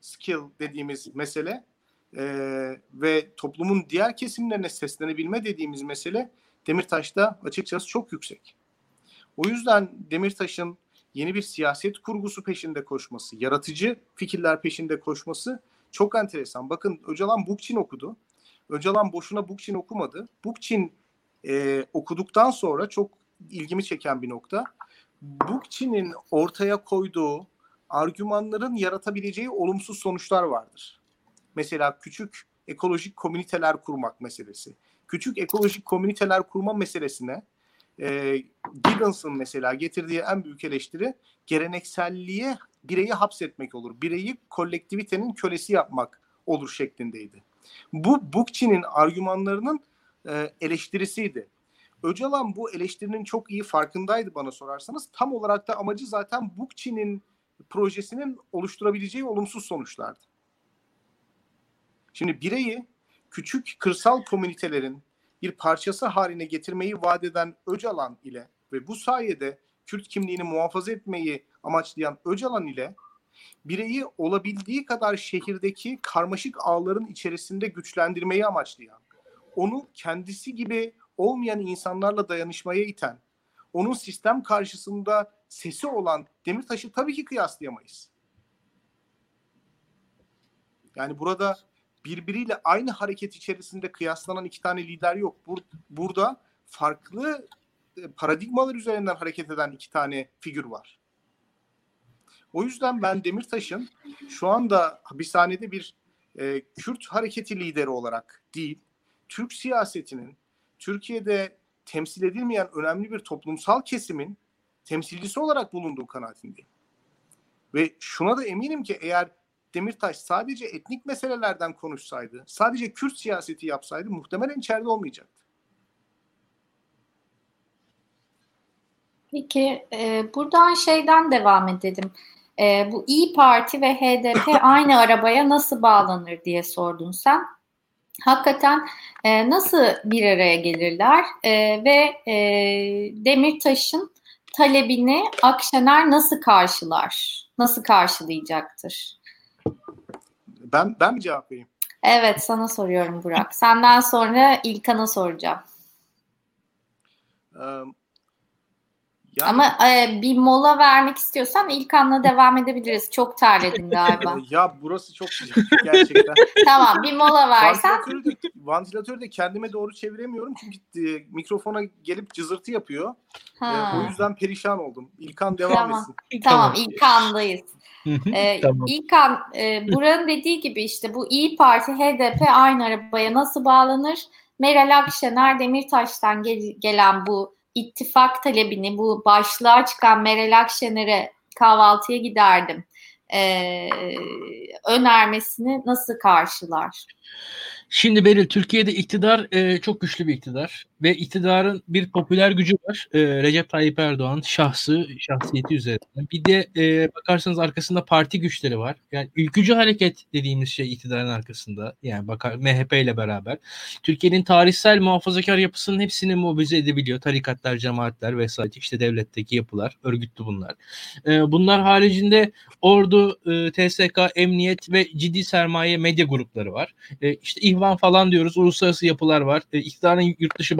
skill dediğimiz mesele e, ve toplumun diğer kesimlerine seslenebilme dediğimiz mesele Demirtaş'ta açıkçası çok yüksek. O yüzden Demirtaş'ın yeni bir siyaset kurgusu peşinde koşması, yaratıcı fikirler peşinde koşması çok enteresan. Bakın Öcalan Bukçin okudu. Öcalan boşuna Bukçin okumadı. Bukçin e, okuduktan sonra çok ilgimi çeken bir nokta. Bukçin'in ortaya koyduğu argümanların yaratabileceği olumsuz sonuçlar vardır. Mesela küçük ekolojik komüniteler kurmak meselesi. Küçük ekolojik komüniteler kurma meselesine e, Gibbons'ın mesela getirdiği en büyük eleştiri gelenekselliğe bireyi hapsetmek olur. Bireyi kolektivitenin kölesi yapmak olur şeklindeydi. Bu Bookchin'in argümanlarının e, eleştirisiydi. Öcalan bu eleştirinin çok iyi farkındaydı bana sorarsanız. Tam olarak da amacı zaten Bookchin'in projesinin oluşturabileceği olumsuz sonuçlardı. Şimdi bireyi küçük kırsal komünitelerin bir parçası haline getirmeyi vaat eden Öcalan ile ve bu sayede Kürt kimliğini muhafaza etmeyi amaçlayan Öcalan ile bireyi olabildiği kadar şehirdeki karmaşık ağların içerisinde güçlendirmeyi amaçlayan, onu kendisi gibi olmayan insanlarla dayanışmaya iten, onun sistem karşısında sesi olan Demirtaş'ı tabii ki kıyaslayamayız. Yani burada birbiriyle aynı hareket içerisinde kıyaslanan iki tane lider yok. Bur burada farklı e, paradigmalar üzerinden hareket eden iki tane figür var. O yüzden ben Demirtaş'ın şu anda hapishanede bir e, Kürt hareketi lideri olarak değil, Türk siyasetinin Türkiye'de temsil edilmeyen önemli bir toplumsal kesimin temsilcisi olarak bulunduğu kanaatindeyim. Ve şuna da eminim ki eğer Demirtaş sadece etnik meselelerden konuşsaydı, sadece Kürt siyaseti yapsaydı muhtemelen içeride olmayacaktı. Peki e, buradan şeyden devam edelim. E, bu İyi Parti ve HDP aynı arabaya nasıl bağlanır diye sordun sen. Hakikaten e, nasıl bir araya gelirler e, ve e, Demirtaş'ın talebini Akşener nasıl karşılar? Nasıl karşılayacaktır? Ben ben mi cevap vereyim? Evet sana soruyorum Burak. Senden sonra İlkan'a soracağım. Um, yani, Ama e, bir mola vermek istiyorsan İlkan'la devam edebiliriz. Çok terledin galiba. ya burası çok sıcak gerçekten. tamam bir mola versen. Vantilatörü de, vantilatörü de kendime doğru çeviremiyorum çünkü e, mikrofona gelip cızırtı yapıyor. E, o yüzden perişan oldum. İlkan devam tamam. etsin. Tamam İlkan'dayız. ee, tamam. İlkan, e, Buranın dediği gibi işte bu İyi Parti, HDP aynı arabaya nasıl bağlanır? Meral Akşener, Demirtaş'tan gel- gelen bu ittifak talebini, bu başlığa çıkan Meral Akşener'e kahvaltıya giderdim e, önermesini nasıl karşılar? Şimdi Beril Türkiye'de iktidar e, çok güçlü bir iktidar ve iktidarın bir popüler gücü var. E, Recep Tayyip Erdoğan şahsı, şahsiyeti üzerinden. Bir de e, bakarsanız arkasında parti güçleri var. Yani ülkücü hareket dediğimiz şey iktidarın arkasında. Yani bakar MHP ile beraber. Türkiye'nin tarihsel muhafazakar yapısının hepsini mobilize edebiliyor. Tarikatlar, cemaatler vesaire işte devletteki yapılar, örgütlü bunlar. E, bunlar haricinde ordu, e, TSK, emniyet ve ciddi sermaye medya grupları var. E, işte ihvan falan diyoruz. Uluslararası yapılar var. E, iktidarın yurt dışı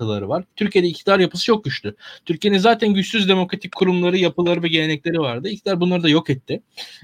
bağlantıları var. Türkiye'de iktidar yapısı çok güçlü. Türkiye'nin zaten güçsüz demokratik kurumları, yapıları ve gelenekleri vardı. İktidar bunları da yok etti.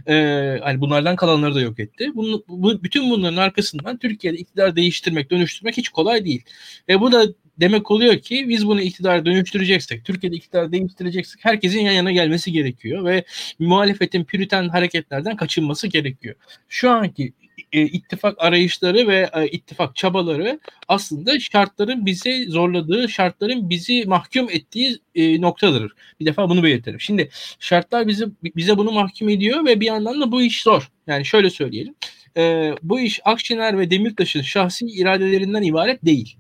Ee, hani bunlardan kalanları da yok etti. Bunu, bu, bütün bunların arkasından Türkiye'de iktidar değiştirmek, dönüştürmek hiç kolay değil. E, bu da demek oluyor ki biz bunu iktidara dönüştüreceksek, Türkiye'de iktidar değiştireceksek herkesin yan yana gelmesi gerekiyor ve muhalefetin püriten hareketlerden kaçınması gerekiyor. Şu anki e, ittifak arayışları ve e, ittifak çabaları aslında şartların bizi zorladığı, şartların bizi mahkum ettiği e, noktadır. Bir defa bunu belirtelim. Şimdi şartlar bizi bize bunu mahkum ediyor ve bir yandan da bu iş zor. Yani şöyle söyleyelim. E, bu iş Akşener ve Demirtaş'ın şahsi iradelerinden ibaret değil.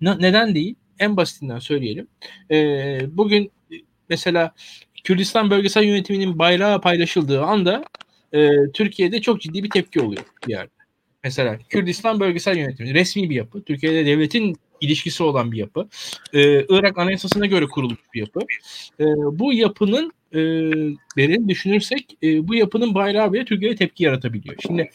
Ne, neden değil? En basitinden söyleyelim. E, bugün mesela Kürdistan Bölgesel Yönetimi'nin bayrağı paylaşıldığı anda e, Türkiye'de çok ciddi bir tepki oluyor bir yerde. Mesela Kürdistan Bölgesel Yönetimi resmi bir yapı. Türkiye'de devletin ilişkisi olan bir yapı. Ee, Irak Anayasası'na göre kurulmuş bir yapı. Ee, bu yapının e, derin düşünürsek e, bu yapının bayrağı bile Türkiye'de tepki yaratabiliyor. Şimdi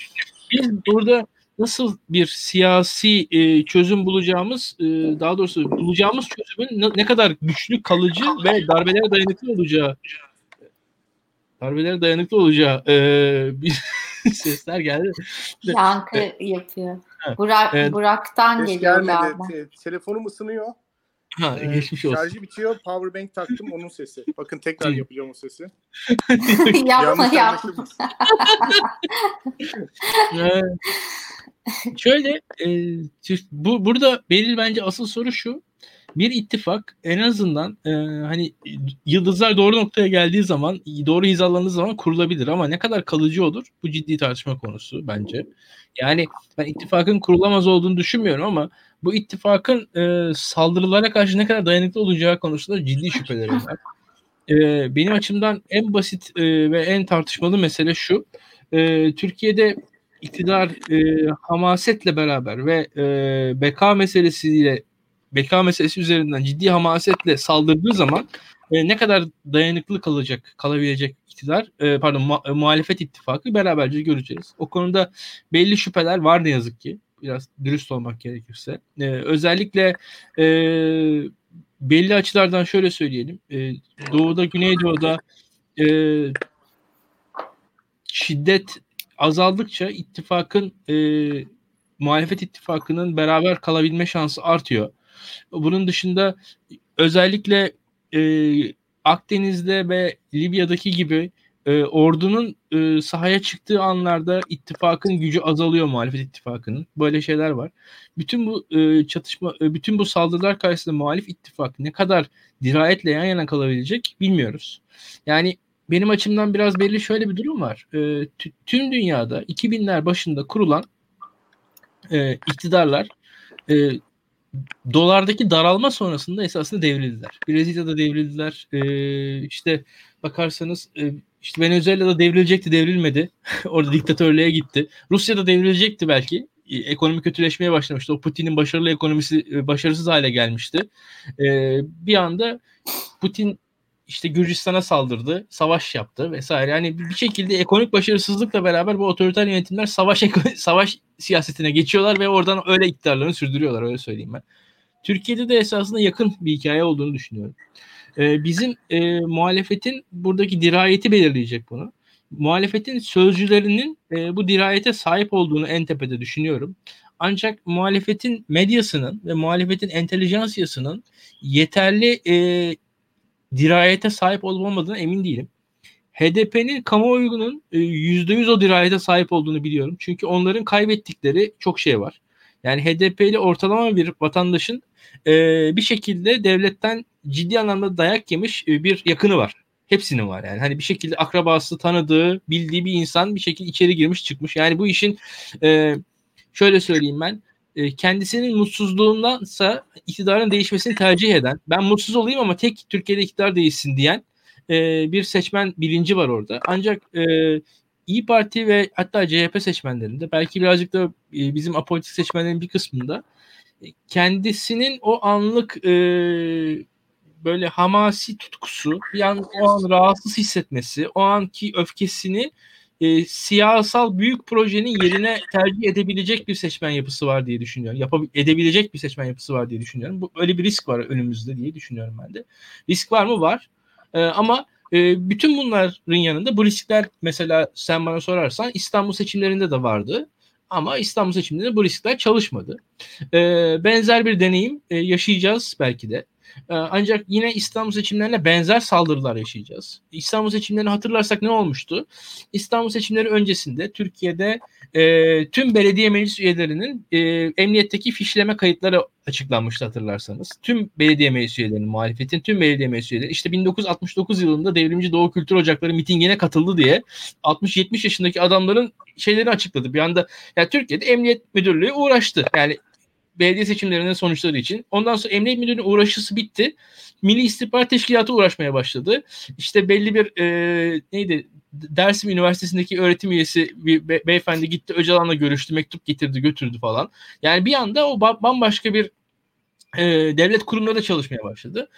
biz burada nasıl bir siyasi e, çözüm bulacağımız e, daha doğrusu bulacağımız çözümün ne, ne kadar güçlü kalıcı ve darbelere dayanıklı olacağı darbelere dayanıklı olacağı e, bir sesler geldi. Yankı Evet. yapıyor. Burak, Evet. Burak'tan geliyor gelmedi. galiba. Te- telefonum ısınıyor. Ha, Ee, geçmiş olsun. Şarjı bitiyor. Powerbank taktım onun sesi. Bakın tekrar yapacağım o sesi. yapma yapma. şöyle e, bu burada belirli bence asıl soru şu. Bir ittifak en azından e, hani yıldızlar doğru noktaya geldiği zaman, doğru hizalandığı zaman kurulabilir ama ne kadar kalıcı olur? Bu ciddi tartışma konusu bence. Yani ben ittifakın kurulamaz olduğunu düşünmüyorum ama bu ittifakın e, saldırılara karşı ne kadar dayanıklı olacağı konusunda ciddi şüphelerim var. E, benim açımdan en basit e, ve en tartışmalı mesele şu. E, Türkiye'de iktidar e, hamasetle beraber ve e, beka meselesiyle beka meselesi üzerinden ciddi hamasetle saldırdığı zaman e, ne kadar dayanıklı kalacak, kalabilecek iktidar, e, pardon mu- e, muhalefet ittifakı beraberce göreceğiz. O konuda belli şüpheler var ne yazık ki. Biraz dürüst olmak gerekirse. E, özellikle e, belli açılardan şöyle söyleyelim. E, doğuda, Güneydoğu'da e, şiddet azaldıkça ittifakın e, muhalefet ittifakının beraber kalabilme şansı artıyor. Bunun dışında özellikle e, Akdeniz'de ve Libya'daki gibi e, ordunun e, sahaya çıktığı anlarda ittifakın gücü azalıyor muhalefet ittifakının. Böyle şeyler var. Bütün bu e, çatışma, e, bütün bu saldırılar karşısında muhalif ittifak ne kadar dirayetle yan yana kalabilecek bilmiyoruz. Yani benim açımdan biraz belli şöyle bir durum var. E, tü- tüm dünyada 2000'ler başında kurulan e, iktidarlar e, dolardaki daralma sonrasında esasında devrildiler. Brezilya'da devrildiler. E, işte bakarsanız e, işte Venezuela'da devrilecekti devrilmedi. Orada diktatörlüğe gitti. Rusya'da devrilecekti belki. E, ekonomi kötüleşmeye başlamıştı. O Putin'in başarılı ekonomisi e, başarısız hale gelmişti. E, bir anda Putin işte Gürcistan'a saldırdı, savaş yaptı vesaire. Yani bir şekilde ekonomik başarısızlıkla beraber bu otoriter yönetimler savaş savaş siyasetine geçiyorlar ve oradan öyle iktidarlarını sürdürüyorlar öyle söyleyeyim ben. Türkiye'de de esasında yakın bir hikaye olduğunu düşünüyorum. Ee, bizim e, muhalefetin buradaki dirayeti belirleyecek bunu. Muhalefetin sözcülerinin e, bu dirayete sahip olduğunu en tepede düşünüyorum. Ancak muhalefetin medyasının ve muhalefetin entelijansiyasının yeterli e, dirayete sahip olup olmadığına emin değilim. HDP'nin kamuoyunun e, %100 o dirayete sahip olduğunu biliyorum. Çünkü onların kaybettikleri çok şey var. Yani HDP'li ortalama bir vatandaşın e, bir şekilde devletten ciddi anlamda dayak yemiş e, bir yakını var. Hepsinin var yani. Hani bir şekilde akrabası, tanıdığı, bildiği bir insan bir şekilde içeri girmiş çıkmış. Yani bu işin e, şöyle söyleyeyim ben e, kendisinin mutsuzluğundansa iktidarın değişmesini tercih eden, ben mutsuz olayım ama tek Türkiye'de iktidar değişsin diyen e, bir seçmen bilinci var orada. Ancak e, İyi Parti ve hatta CHP seçmenlerinde belki birazcık da e, bizim apolitik seçmenlerin bir kısmında e, kendisinin o anlık e, böyle hamasi tutkusu, an o an rahatsız hissetmesi, o anki öfkesini e, siyasal büyük projenin yerine tercih edebilecek bir seçmen yapısı var diye düşünüyorum. Yapabil- edebilecek bir seçmen yapısı var diye düşünüyorum. Bu öyle bir risk var önümüzde diye düşünüyorum ben de. Risk var mı? Var. E, ama e, bütün bunların yanında bu riskler mesela sen bana sorarsan İstanbul seçimlerinde de vardı. Ama İstanbul seçimlerinde bu riskler çalışmadı. E, benzer bir deneyim e, yaşayacağız belki de. E, ancak yine İstanbul seçimlerine benzer saldırılar yaşayacağız. İstanbul seçimlerini hatırlarsak ne olmuştu? İstanbul seçimleri öncesinde Türkiye'de e, tüm belediye meclis üyelerinin e, emniyetteki fişleme kayıtları açıklanmıştı hatırlarsanız. Tüm belediye meclis üyelerinin, muhalefetin tüm belediye meclis üyeleri işte 1969 yılında Devrimci Doğu Kültür Ocakları mitingine katıldı diye 60-70 yaşındaki adamların şeyleri açıkladı. Bir anda yani Türkiye'de emniyet müdürlüğü uğraştı. Yani belediye seçimlerinin sonuçları için. Ondan sonra emniyet müdürlüğünün uğraşısı bitti. Milli İstihbarat Teşkilatı uğraşmaya başladı. İşte belli bir e, neydi Dersim Üniversitesi'ndeki öğretim üyesi bir be- beyefendi gitti Öcalan'la görüştü, mektup getirdi, götürdü falan. Yani bir anda o ba- bambaşka bir e, devlet kurumları çalışmaya başladı.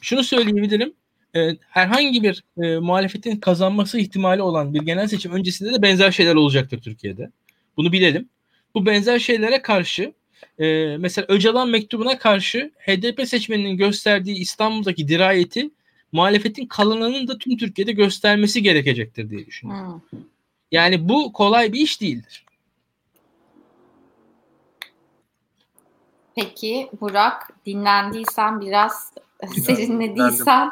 Şunu söyleyebilirim. E, herhangi bir e, muhalefetin kazanması ihtimali olan bir genel seçim öncesinde de benzer şeyler olacaktır Türkiye'de. Bunu bilelim. Bu benzer şeylere karşı e, mesela Öcalan mektubuna karşı HDP seçmeninin gösterdiği İstanbul'daki dirayeti muhalefetin kalanının da tüm Türkiye'de göstermesi gerekecektir diye düşünüyorum. Hmm. Yani bu kolay bir iş değildir. Peki Burak dinlendiysen biraz serinlediysen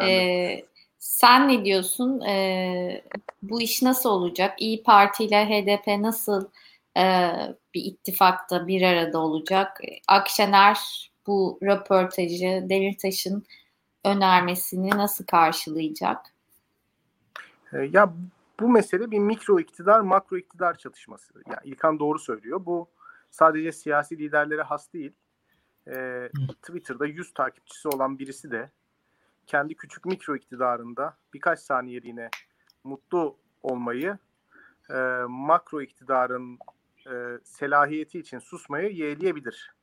e, sen ne diyorsun? E, bu iş nasıl olacak? İyi Parti ile HDP nasıl e, bir ittifakta bir arada olacak? Akşener bu röportajı Demirtaş'ın önermesini nasıl karşılayacak? Ya bu mesele bir mikro iktidar makro iktidar çatışması. Yani İlkan doğru söylüyor. Bu sadece siyasi liderlere has değil. E, Twitter'da 100 takipçisi olan birisi de kendi küçük mikro iktidarında birkaç saniyeliğine mutlu olmayı e, makro iktidarın e, selahiyeti için susmayı yeğleyebilir.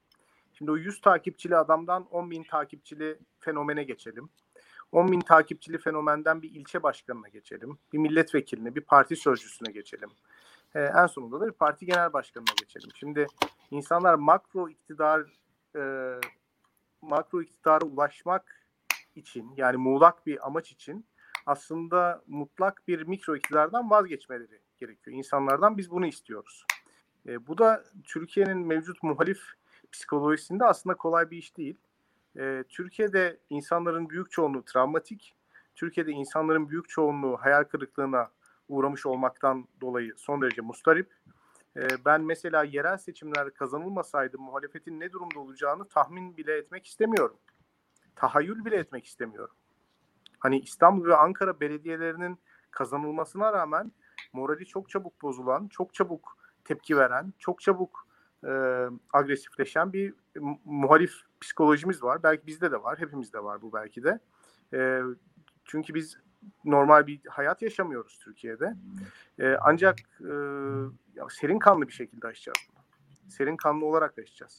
Şimdi o 100 takipçili adamdan 10 bin takipçili fenomene geçelim. 10 bin takipçili fenomenden bir ilçe başkanına geçelim. Bir milletvekiline, bir parti sözcüsüne geçelim. Ee, en sonunda da bir parti genel başkanına geçelim. Şimdi insanlar makro iktidar e, makro iktidara ulaşmak için yani muğlak bir amaç için aslında mutlak bir mikro iktidardan vazgeçmeleri gerekiyor. İnsanlardan biz bunu istiyoruz. E, bu da Türkiye'nin mevcut muhalif psikolojisinde aslında kolay bir iş değil. E, Türkiye'de insanların büyük çoğunluğu travmatik. Türkiye'de insanların büyük çoğunluğu hayal kırıklığına uğramış olmaktan dolayı son derece mustarip. E, ben mesela yerel seçimler kazanılmasaydı muhalefetin ne durumda olacağını tahmin bile etmek istemiyorum. Tahayyül bile etmek istemiyorum. Hani İstanbul ve Ankara belediyelerinin kazanılmasına rağmen morali çok çabuk bozulan, çok çabuk tepki veren, çok çabuk e, agresifleşen bir muhalif psikolojimiz var. Belki bizde de var, hepimizde var bu belki de. E, çünkü biz normal bir hayat yaşamıyoruz Türkiye'de. E, ancak e, ya serin kanlı bir şekilde aşacağız bunu. Serin kanlı olarak aşacağız.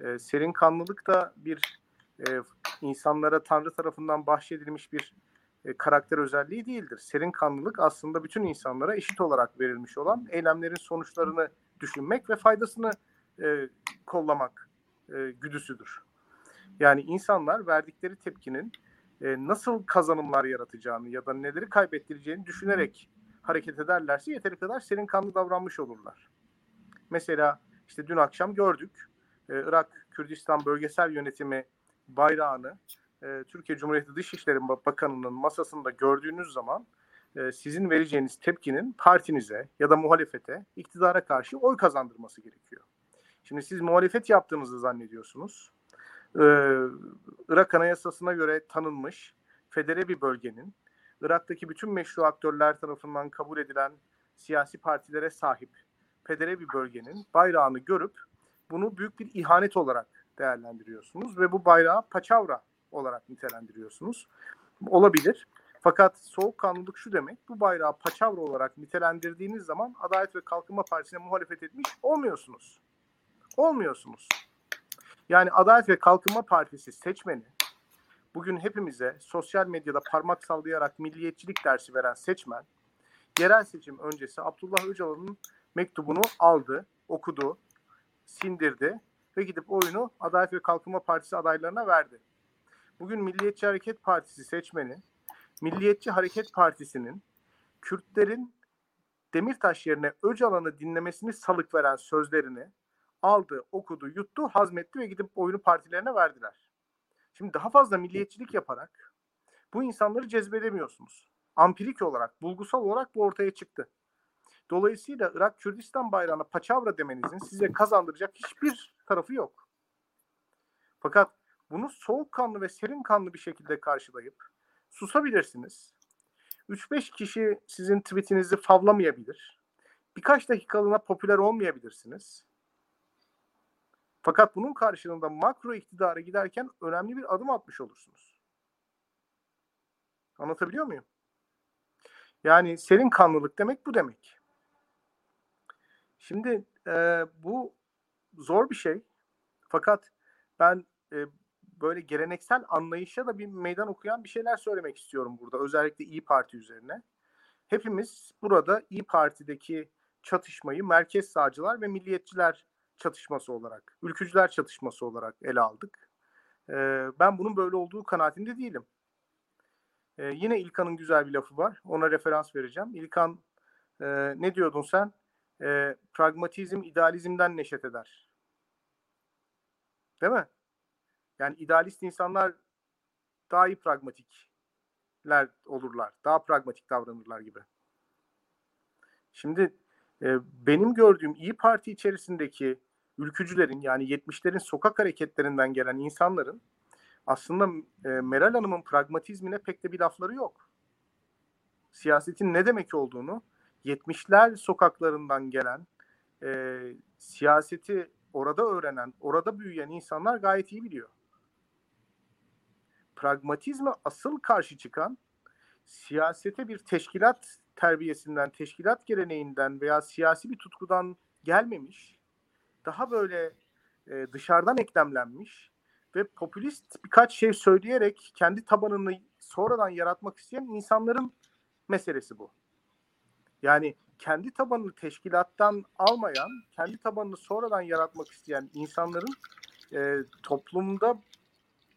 E, serin kanlılık da bir e, insanlara Tanrı tarafından bahşedilmiş bir e, karakter özelliği değildir. Serin kanlılık aslında bütün insanlara eşit olarak verilmiş olan eylemlerin sonuçlarını düşünmek ve faydasını e, kollamak e, güdüsüdür. Yani insanlar verdikleri tepkinin e, nasıl kazanımlar yaratacağını ya da neleri kaybettireceğini düşünerek hareket ederlerse yeteri kadar serin kanlı davranmış olurlar. Mesela işte dün akşam gördük e, Irak Kürdistan Bölgesel Yönetimi bayrağını e, Türkiye Cumhuriyeti Dışişleri Bakanı'nın masasında gördüğünüz zaman e, sizin vereceğiniz tepkinin partinize ya da muhalefete, iktidara karşı oy kazandırması gerekiyor. Şimdi siz muhalefet yaptığınızı zannediyorsunuz. Ee, Irak Anayasası'na göre tanınmış federe bir bölgenin Irak'taki bütün meşru aktörler tarafından kabul edilen siyasi partilere sahip federe bir bölgenin bayrağını görüp bunu büyük bir ihanet olarak değerlendiriyorsunuz ve bu bayrağı paçavra olarak nitelendiriyorsunuz. Olabilir. Fakat soğukkanlılık şu demek, bu bayrağı paçavra olarak nitelendirdiğiniz zaman Adalet ve Kalkınma Partisi'ne muhalefet etmiş olmuyorsunuz. Olmuyorsunuz. Yani Adalet ve Kalkınma Partisi seçmeni, bugün hepimize sosyal medyada parmak sallayarak milliyetçilik dersi veren seçmen, yerel seçim öncesi Abdullah Öcalan'ın mektubunu aldı, okudu, sindirdi ve gidip oyunu Adalet ve Kalkınma Partisi adaylarına verdi. Bugün Milliyetçi Hareket Partisi seçmeni Milliyetçi Hareket Partisi'nin Kürtlerin Demirtaş yerine Öcalan'ı dinlemesini salık veren sözlerini aldı, okudu, yuttu, hazmetti ve gidip oyunu partilerine verdiler. Şimdi daha fazla milliyetçilik yaparak bu insanları cezbedemiyorsunuz. Ampirik olarak, bulgusal olarak bu ortaya çıktı. Dolayısıyla Irak Kürdistan bayrağına paçavra demenizin size kazandıracak hiçbir tarafı yok. Fakat bunu soğukkanlı ve serin kanlı bir şekilde karşılayıp susabilirsiniz. 3-5 kişi sizin tweetinizi favlamayabilir. Birkaç dakikalığına popüler olmayabilirsiniz. Fakat bunun karşılığında makro iktidara giderken önemli bir adım atmış olursunuz. Anlatabiliyor muyum? Yani serin kanlılık demek bu demek. Şimdi e, bu zor bir şey. Fakat ben e, böyle geleneksel anlayışa da bir meydan okuyan bir şeyler söylemek istiyorum burada. Özellikle İyi Parti üzerine. Hepimiz burada İyi Parti'deki çatışmayı merkez sağcılar ve milliyetçiler çatışması olarak, ülkücüler çatışması olarak ele aldık. Ee, ben bunun böyle olduğu kanaatinde değilim. Ee, yine İlkan'ın güzel bir lafı var. Ona referans vereceğim. İlkan e, ne diyordun sen? E, pragmatizm idealizmden neşet eder. Değil mi? Yani idealist insanlar daha iyi pragmatikler olurlar. Daha pragmatik davranırlar gibi. Şimdi e, benim gördüğüm İyi Parti içerisindeki ülkücülerin yani 70'lerin sokak hareketlerinden gelen insanların aslında e, Meral Hanım'ın pragmatizmine pek de bir lafları yok. Siyasetin ne demek olduğunu 70'ler sokaklarından gelen e, siyaseti orada öğrenen, orada büyüyen insanlar gayet iyi biliyor. Pragmatizme asıl karşı çıkan siyasete bir teşkilat terbiyesinden, teşkilat geleneğinden veya siyasi bir tutkudan gelmemiş, daha böyle e, dışarıdan eklemlenmiş ve popülist birkaç şey söyleyerek kendi tabanını sonradan yaratmak isteyen insanların meselesi bu. Yani kendi tabanını teşkilattan almayan, kendi tabanını sonradan yaratmak isteyen insanların e, toplumda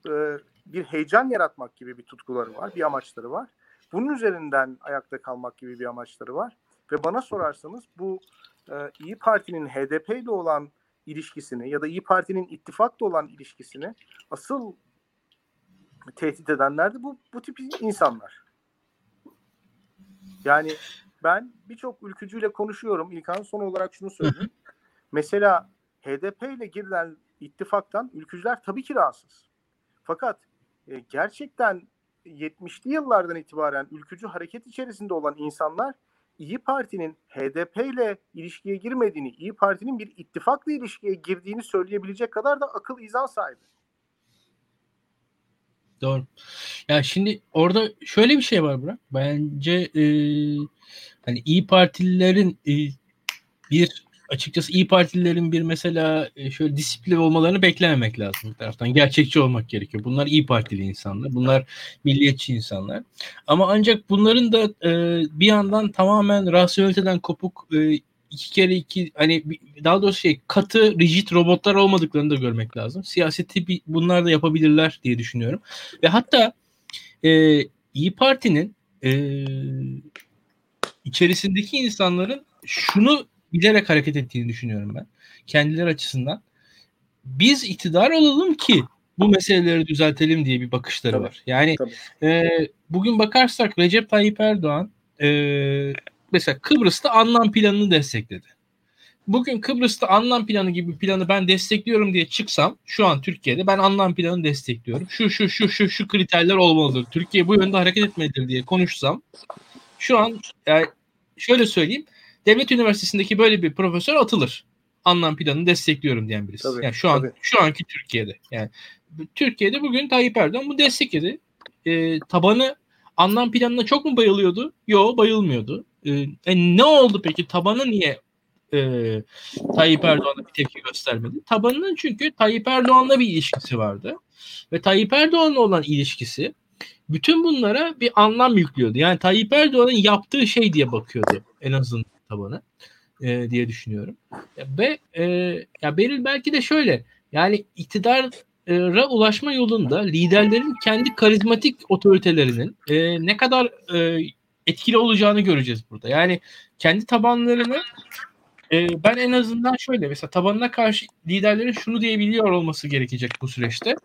e, bir heyecan yaratmak gibi bir tutkuları var, bir amaçları var. Bunun üzerinden ayakta kalmak gibi bir amaçları var. Ve bana sorarsanız bu e, İyi Parti'nin HDP ile olan ilişkisini ya da İyi Parti'nin ittifakla olan ilişkisini asıl tehdit edenler de bu, bu tip insanlar. Yani ben birçok ülkücüyle konuşuyorum. İlkan son olarak şunu söyleyeyim. Mesela HDP ile girilen ittifaktan ülkücüler tabii ki rahatsız. Fakat e, gerçekten 70'li yıllardan itibaren ülkücü hareket içerisinde olan insanlar İyi Parti'nin HDP ile ilişkiye girmediğini, İyi Parti'nin bir ittifakla ilişkiye girdiğini söyleyebilecek kadar da akıl izan sahibi. Doğru. Ya şimdi orada şöyle bir şey var Burak. Bence e, hani İyi Partililerin e, bir açıkçası İyi Partililerin bir mesela e, şöyle disiplin olmalarını beklememek lazım bir taraftan. Gerçekçi olmak gerekiyor. Bunlar İyi Partili insanlar. Bunlar milliyetçi insanlar. Ama ancak bunların da e, bir yandan tamamen rasyoneliteden kopuk e, iki kere iki hani daha doğrusu şey katı rigid robotlar olmadıklarını da görmek lazım. Siyaseti bir, bunlar da yapabilirler diye düşünüyorum. Ve hatta e, İyi Parti'nin e, içerisindeki insanların şunu bilerek hareket ettiğini düşünüyorum ben. Kendileri açısından. Biz iktidar olalım ki bu meseleleri düzeltelim diye bir bakışları tabii, var. Yani e, bugün bakarsak Recep Tayyip Erdoğan e, mesela Kıbrıs'ta anlam planını destekledi. Bugün Kıbrıs'ta anlam planı gibi planı ben destekliyorum diye çıksam şu an Türkiye'de ben anlam planını destekliyorum. Şu şu şu şu şu kriterler olmalıdır. Türkiye bu yönde hareket etmelidir diye konuşsam şu an yani şöyle söyleyeyim devlet üniversitesindeki böyle bir profesör atılır. Anlam planını destekliyorum diyen birisi. Tabii, yani şu an tabii. şu anki Türkiye'de. Yani Türkiye'de bugün Tayyip Erdoğan bu destekledi. E, tabanı anlam planına çok mu bayılıyordu? Yok bayılmıyordu. E, e, ne oldu peki? Tabanı niye e, Tayyip Erdoğan'a bir tepki göstermedi? Tabanının çünkü Tayyip Erdoğan'la bir ilişkisi vardı. Ve Tayyip Erdoğan'la olan ilişkisi bütün bunlara bir anlam yüklüyordu. Yani Tayyip Erdoğan'ın yaptığı şey diye bakıyordu en azından tabanı e, diye düşünüyorum. Ve e, ya Beril belki de şöyle yani iktidara ulaşma yolunda liderlerin kendi karizmatik otoritelerinin e, ne kadar e, etkili olacağını göreceğiz burada. Yani kendi tabanlarını e, ben en azından şöyle mesela tabanına karşı liderlerin şunu diyebiliyor olması gerekecek bu süreçte.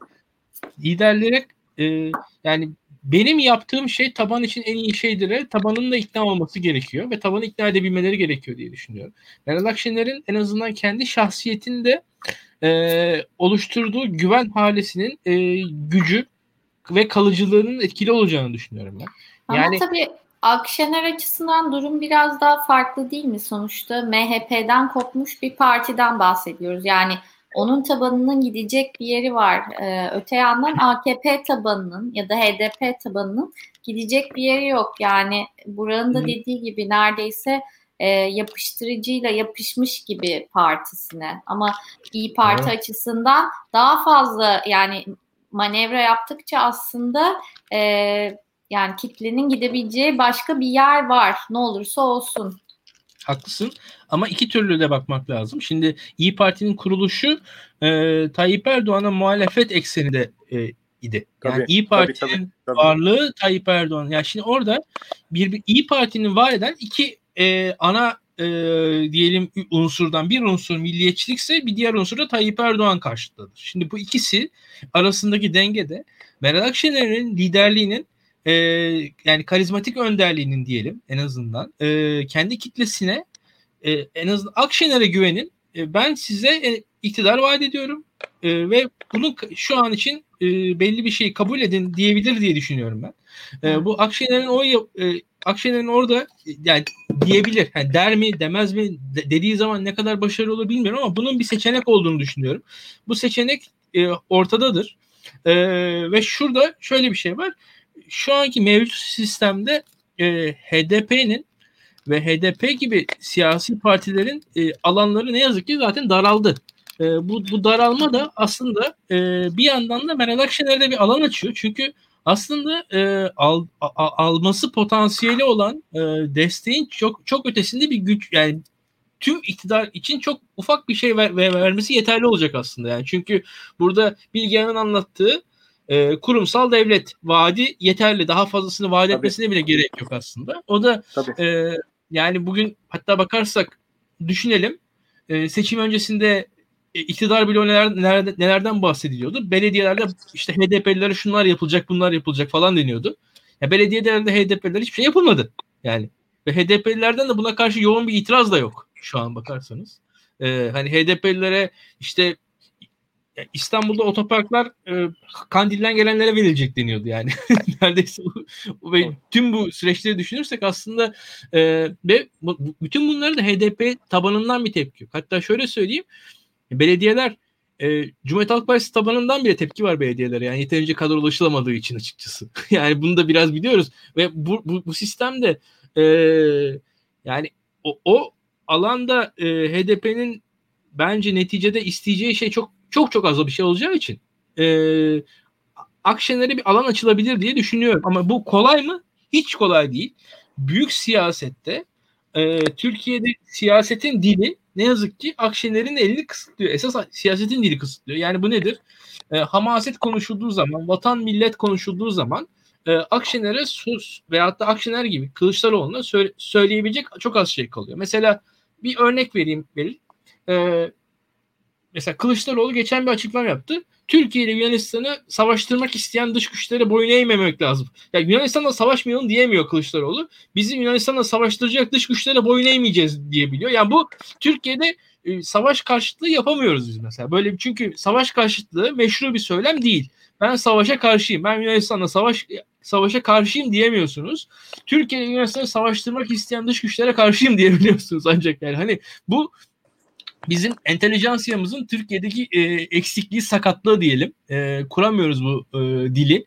Liderlere e, yani benim yaptığım şey taban için en iyi şeydir. Tabanın da ikna olması gerekiyor ve tabanı ikna edebilmeleri gerekiyor diye düşünüyorum. Meral Akşener'in en azından kendi şahsiyetinde e, oluşturduğu güven halesinin e, gücü ve kalıcılığının etkili olacağını düşünüyorum ben. Ama yani, tabii Akşener açısından durum biraz daha farklı değil mi? Sonuçta MHP'den kopmuş bir partiden bahsediyoruz. Yani onun tabanının gidecek bir yeri var. Ee, öte yandan AKP tabanının ya da HDP tabanının gidecek bir yeri yok. Yani buranın da dediği gibi neredeyse e, yapıştırıcıyla yapışmış gibi partisine. Ama İyi Parti evet. açısından daha fazla yani manevra yaptıkça aslında e, yani kitlenin gidebileceği başka bir yer var. Ne olursa olsun. Haklısın ama iki türlü de bakmak lazım. Şimdi İyi Parti'nin kuruluşu e, Tayyip Erdoğan'a muhalefet ekseninde e, idi. Yani tabii, İyi Parti'nin tabii, tabii, tabii. varlığı Tayyip Erdoğan. Yani şimdi orada bir, bir İyi Parti'nin var eden iki e, ana e, diyelim unsurdan bir unsur milliyetçilikse bir diğer unsur da Tayyip Erdoğan karşıtıdır. Şimdi bu ikisi arasındaki dengede Meral Akşener'in liderliğinin e, yani karizmatik önderliğinin diyelim en azından e, kendi kitlesine e, en azından Akşener'e güvenin e, ben size e, iktidar vaat ediyorum e, ve bunu şu an için e, belli bir şeyi kabul edin diyebilir diye düşünüyorum ben. E, bu Akşener'in o e, Akşener'in orada yani diyebilir. Yani der mi demez mi de, dediği zaman ne kadar başarılı olur bilmiyorum ama bunun bir seçenek olduğunu düşünüyorum. Bu seçenek e, ortadadır. E, ve şurada şöyle bir şey var. Şu anki mevcut sistemde e, HDP'nin ve HDP gibi siyasi partilerin e, alanları ne yazık ki zaten daraldı. E, bu, bu daralma da aslında e, bir yandan da Meral Akşener'de bir alan açıyor. Çünkü aslında e, al, a, alması potansiyeli olan e, desteğin çok çok ötesinde bir güç yani tüm iktidar için çok ufak bir şey ver, ver, vermesi yeterli olacak aslında yani çünkü burada Bilgehan'ın anlattığı e, kurumsal devlet vaadi yeterli daha fazlasını vaat etmesine bile gerek yok aslında o da e, yani bugün hatta bakarsak düşünelim e, seçim öncesinde e, iktidar bile neler, neler, nelerden bahsediliyordu. Belediyelerde işte HDP'lilere şunlar yapılacak bunlar yapılacak falan deniyordu. Ya belediyelerde HDP'liler hiçbir şey yapılmadı. Yani ve HDP'lilerden de buna karşı yoğun bir itiraz da yok şu an bakarsanız. Ee, hani HDP'lilere işte İstanbul'da otoparklar e, Kandil'den gelenlere verilecek deniyordu yani. Neredeyse bu, ve tüm bu süreçleri düşünürsek aslında e, ve bu, bütün bunları da HDP tabanından bir tepki. Hatta şöyle söyleyeyim belediyeler e, Cumhuriyet Halk Partisi tabanından bile tepki var belediyelere. Yani yeterince kadar ulaşılamadığı için açıkçası. yani bunu da biraz biliyoruz. Ve bu, bu, bu sistemde e, yani o, o alanda e, HDP'nin bence neticede isteyeceği şey çok çok çok az bir şey olacağı için e, Akşener'e bir alan açılabilir diye düşünüyorum. Ama bu kolay mı? Hiç kolay değil. Büyük siyasette e, Türkiye'de siyasetin dili ne yazık ki Akşener'in elini kısıtlıyor. Esas siyasetin dili kısıtlıyor. Yani bu nedir? E, hamaset konuşulduğu zaman, vatan millet konuşulduğu zaman e, Akşener'e sus veyahut da Akşener gibi Kılıçdaroğlu'na sö- söyleyebilecek çok az şey kalıyor. Mesela bir örnek vereyim Beril. E, mesela Kılıçdaroğlu geçen bir açıklama yaptı. Türkiye ile Yunanistan'ı savaştırmak isteyen dış güçlere boyun eğmemek lazım. Yani Yunanistan'la savaşmayalım diyemiyor Kılıçdaroğlu. Bizi Yunanistan'la savaştıracak dış güçlere boyun eğmeyeceğiz diyebiliyor. Yani bu Türkiye'de e, savaş karşıtlığı yapamıyoruz biz mesela. Böyle çünkü savaş karşıtlığı meşru bir söylem değil. Ben savaşa karşıyım. Ben Yunanistan'la savaş savaşa karşıyım diyemiyorsunuz. Türkiye ile Yunanistan'ı savaştırmak isteyen dış güçlere karşıyım diyebiliyorsunuz ancak yani hani bu bizim entelijansiyamızın Türkiye'deki e, eksikliği sakatlığı diyelim. E, kuramıyoruz bu e, dili.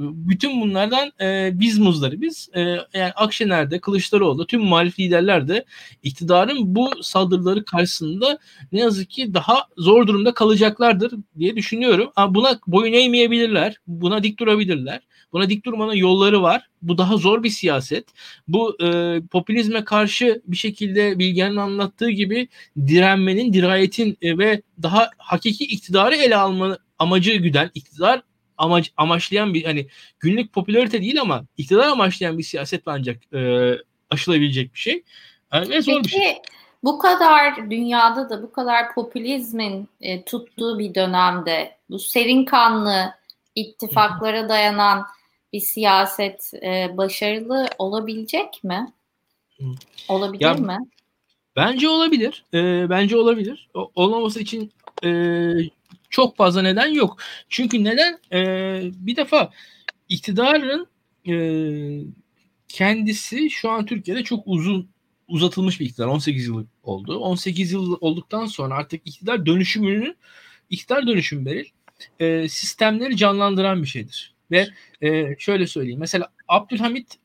Bütün bunlardan e, biz muzları biz. E, yani Akşener'de, Kılıçdaroğlu, tüm muhalif liderler de iktidarın bu saldırıları karşısında ne yazık ki daha zor durumda kalacaklardır diye düşünüyorum. Ama buna boyun eğmeyebilirler. Buna dik durabilirler. Buna dik durmanın yolları var. Bu daha zor bir siyaset. Bu e, popülizme karşı bir şekilde Bilge'nin anlattığı gibi direnmenin, dirayetin e, ve daha hakiki iktidarı ele alma amacı güden, iktidar amaç amaçlayan bir hani günlük popülarite değil ama iktidar amaçlayan bir siyaset ancak e, aşılabilecek bir şey. Yani ve zor Peki, bir şey. Bu kadar dünyada da bu kadar popülizmin e, tuttuğu bir dönemde bu serin kanlı ittifaklara dayanan bir siyaset e, başarılı olabilecek mi? Olabilir ya, mi? Bence olabilir. E, bence olabilir. O, olmaması için e, çok fazla neden yok. Çünkü neden? E, bir defa iktidarın e, kendisi şu an Türkiye'de çok uzun uzatılmış bir iktidar. 18 yıl oldu. 18 yıl olduktan sonra artık iktidar dönüşümünün iktidar dönüşümleri e, sistemleri canlandıran bir şeydir. Ve e, şöyle söyleyeyim. Mesela Abdülhamit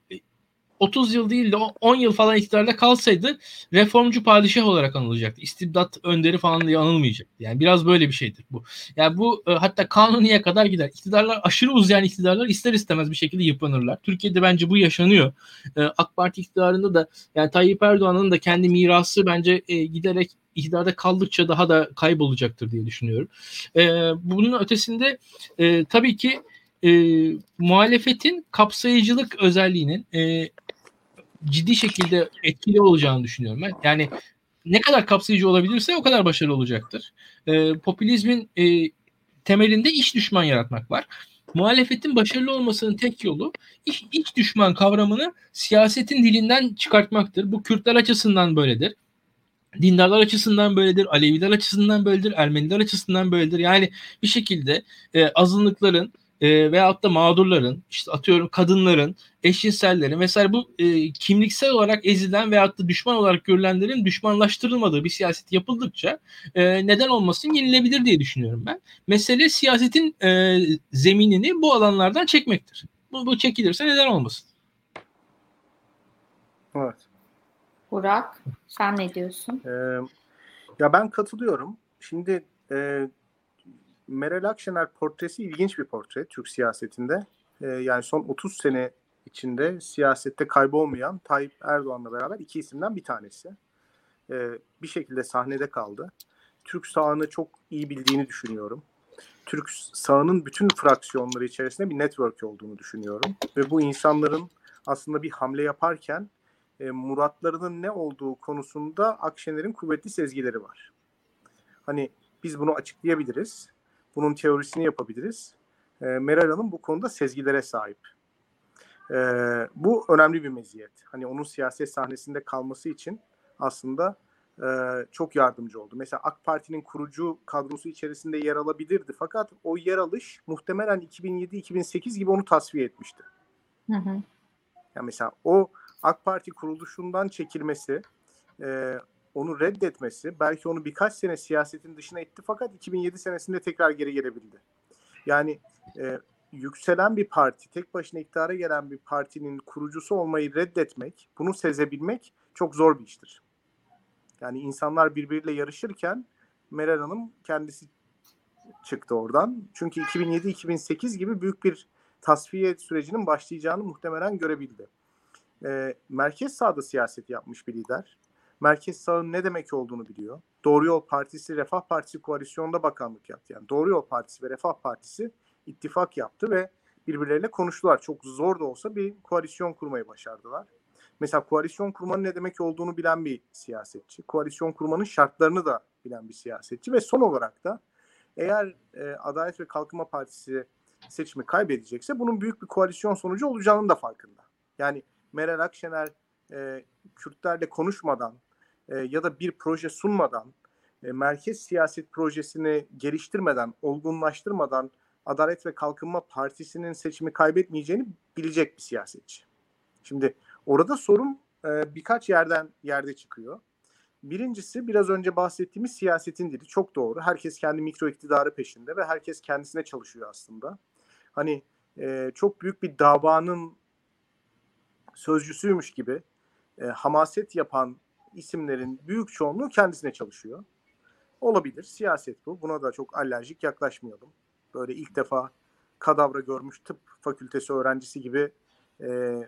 30 yıl değil de 10 yıl falan iktidarda kalsaydı reformcu padişah olarak anılacaktı. İstibdat önderi falan diye anılmayacaktı. Yani biraz böyle bir şeydir bu. Yani bu e, hatta kanuniye kadar gider. İktidarlar aşırı uzayan iktidarlar ister istemez bir şekilde yıpranırlar. Türkiye'de bence bu yaşanıyor. E, AK Parti iktidarında da yani Tayyip Erdoğan'ın da kendi mirası bence e, giderek iktidarda kaldıkça daha da kaybolacaktır diye düşünüyorum. bunun ötesinde tabii ki e, muhalefetin kapsayıcılık özelliğinin e, ciddi şekilde etkili olacağını düşünüyorum ben. Yani ne kadar kapsayıcı olabilirse o kadar başarılı olacaktır. E, popülizmin e, temelinde iç düşman yaratmak var. Muhalefetin başarılı olmasının tek yolu iç, iç düşman kavramını siyasetin dilinden çıkartmaktır. Bu Kürtler açısından böyledir. Dindarlar açısından böyledir, Aleviler açısından böyledir, Ermeniler açısından böyledir. Yani bir şekilde e, azınlıkların e, veyahut da mağdurların, işte atıyorum kadınların, eşcinsellerin mesela bu e, kimliksel olarak ezilen veyahut da düşman olarak görülenlerin düşmanlaştırılmadığı bir siyaset yapıldıkça e, neden olmasın yenilebilir diye düşünüyorum ben. Mesele siyasetin e, zeminini bu alanlardan çekmektir. Bu, bu çekilirse neden olmasın? Evet. Burak sen ne diyorsun? Ee, ya ben katılıyorum. Şimdi e, Meral Akşener portresi ilginç bir portre Türk siyasetinde. E, yani son 30 sene içinde siyasette kaybolmayan Tayyip Erdoğan'la beraber iki isimden bir tanesi. E, bir şekilde sahnede kaldı. Türk sağını çok iyi bildiğini düşünüyorum. Türk sağının bütün fraksiyonları içerisinde bir network olduğunu düşünüyorum. Ve bu insanların aslında bir hamle yaparken e, muratlarının ne olduğu konusunda Akşener'in kuvvetli sezgileri var. Hani biz bunu açıklayabiliriz bunun teorisini yapabiliriz. E, Meral Hanım bu konuda sezgilere sahip. E, bu önemli bir meziyet. Hani onun siyaset sahnesinde kalması için aslında e, çok yardımcı oldu. Mesela AK Parti'nin kurucu kadrosu içerisinde yer alabilirdi. Fakat o yer alış muhtemelen 2007-2008 gibi onu tasfiye etmişti. Hı hı. Yani mesela o AK Parti kuruluşundan çekilmesi, e, onu reddetmesi belki onu birkaç sene siyasetin dışına itti fakat 2007 senesinde tekrar geri gelebildi. Yani e, yükselen bir parti, tek başına iktidara gelen bir partinin kurucusu olmayı reddetmek, bunu sezebilmek çok zor bir iştir. Yani insanlar birbiriyle yarışırken Meral Hanım kendisi çıktı oradan. Çünkü 2007-2008 gibi büyük bir tasfiye sürecinin başlayacağını muhtemelen görebildi. E, merkez sağda siyaset yapmış bir lider merkez sağın ne demek olduğunu biliyor. Doğru Yol Partisi, Refah Partisi koalisyonda bakanlık yaptı. Yani Doğru Yol Partisi ve Refah Partisi ittifak yaptı ve birbirleriyle konuştular. Çok zor da olsa bir koalisyon kurmayı başardılar. Mesela koalisyon kurmanın ne demek olduğunu bilen bir siyasetçi. Koalisyon kurmanın şartlarını da bilen bir siyasetçi ve son olarak da eğer e, Adalet ve Kalkınma Partisi seçimi kaybedecekse bunun büyük bir koalisyon sonucu olacağının da farkında. Yani Meral Akşener e, Kürtlerle konuşmadan e, ya da bir proje sunmadan, e, merkez siyaset projesini geliştirmeden, olgunlaştırmadan Adalet ve Kalkınma Partisi'nin seçimi kaybetmeyeceğini bilecek bir siyasetçi. Şimdi orada sorun e, birkaç yerden yerde çıkıyor. Birincisi biraz önce bahsettiğimiz siyasetin dili çok doğru. Herkes kendi mikro iktidarı peşinde ve herkes kendisine çalışıyor aslında. Hani e, çok büyük bir davanın sözcüsüymüş gibi e, hamaset yapan isimlerin büyük çoğunluğu kendisine çalışıyor. Olabilir. Siyaset bu. Buna da çok alerjik yaklaşmayalım. Böyle ilk defa kadavra görmüş tıp fakültesi öğrencisi gibi e,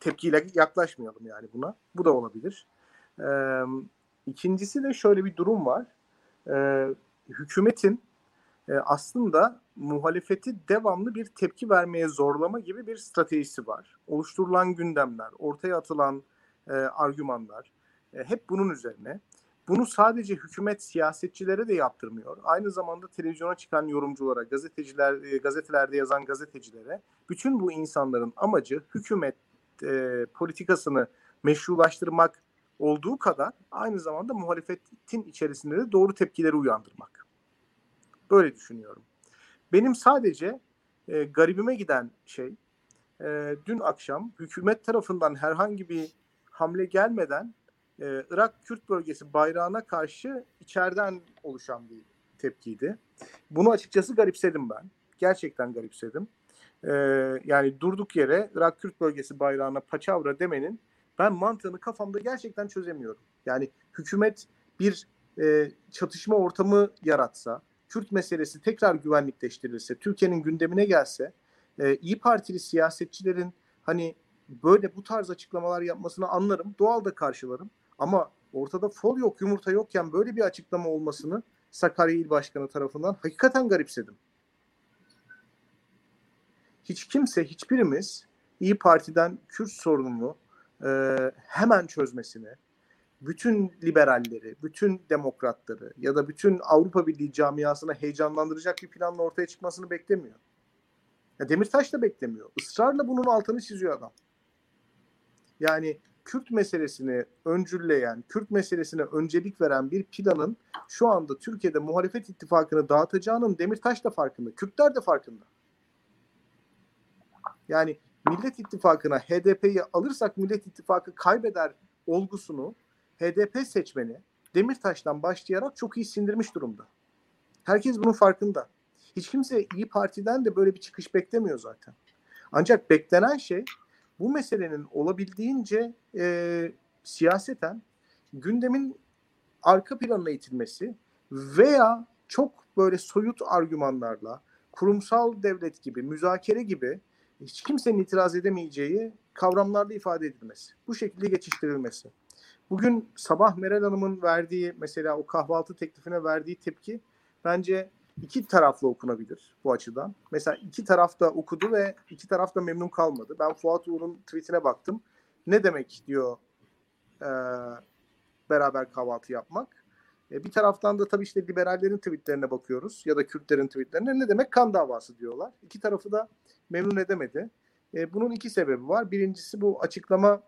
tepkiyle yaklaşmayalım yani buna. Bu da olabilir. E, ikincisi de şöyle bir durum var. E, hükümetin e, aslında muhalefeti devamlı bir tepki vermeye zorlama gibi bir stratejisi var. Oluşturulan gündemler, ortaya atılan e, argümanlar, e, hep bunun üzerine. Bunu sadece hükümet siyasetçilere de yaptırmıyor. Aynı zamanda televizyona çıkan yorumculara, gazeteciler, e, gazetelerde yazan gazetecilere bütün bu insanların amacı hükümet e, politikasını meşrulaştırmak olduğu kadar aynı zamanda muhalefetin içerisinde de doğru tepkileri uyandırmak. Böyle düşünüyorum. Benim sadece e, garibime giden şey e, dün akşam hükümet tarafından herhangi bir hamle gelmeden e, Irak Kürt bölgesi bayrağına karşı içeriden oluşan bir tepkiydi. Bunu açıkçası garipsedim ben. Gerçekten garipsedim. E, yani durduk yere Irak Kürt bölgesi bayrağına paçavra demenin ben mantığını kafamda gerçekten çözemiyorum. Yani hükümet bir e, çatışma ortamı yaratsa, Kürt meselesi tekrar güvenlikleştirilse, Türkiye'nin gündemine gelse, e, İyi Partili siyasetçilerin hani böyle bu tarz açıklamalar yapmasını anlarım, doğal da karşılarım. Ama ortada fol yok, yumurta yokken böyle bir açıklama olmasını Sakarya İl Başkanı tarafından hakikaten garipsedim. Hiç kimse, hiçbirimiz İyi Parti'den Kürt sorununu e, hemen çözmesini, bütün liberalleri, bütün demokratları ya da bütün Avrupa Birliği camiasına heyecanlandıracak bir planla ortaya çıkmasını beklemiyor. Ya Demirtaş da beklemiyor. Israrla bunun altını çiziyor adam. Yani Kürt meselesini öncülleyen, Kürt meselesine öncelik veren bir planın şu anda Türkiye'de muhalefet ittifakını dağıtacağının Demirtaş da farkında. Kürtler de farkında. Yani Millet İttifakı'na HDP'yi alırsak Millet İttifakı kaybeder olgusunu HDP seçmeni Demirtaş'tan başlayarak çok iyi sindirmiş durumda. Herkes bunun farkında. Hiç kimse İyi Parti'den de böyle bir çıkış beklemiyor zaten. Ancak beklenen şey bu meselenin olabildiğince e, siyaseten gündemin arka planına itilmesi veya çok böyle soyut argümanlarla kurumsal devlet gibi, müzakere gibi hiç kimsenin itiraz edemeyeceği kavramlarla ifade edilmesi. Bu şekilde geçiştirilmesi. Bugün sabah Meral Hanım'ın verdiği mesela o kahvaltı teklifine verdiği tepki bence iki taraflı okunabilir bu açıdan. Mesela iki taraf da okudu ve iki taraf da memnun kalmadı. Ben Fuat Uğur'un tweetine baktım. Ne demek diyor e, beraber kahvaltı yapmak. E, bir taraftan da tabii işte liberallerin tweetlerine bakıyoruz ya da Kürtlerin tweetlerine ne demek kan davası diyorlar. İki tarafı da memnun edemedi. E, bunun iki sebebi var. Birincisi bu açıklama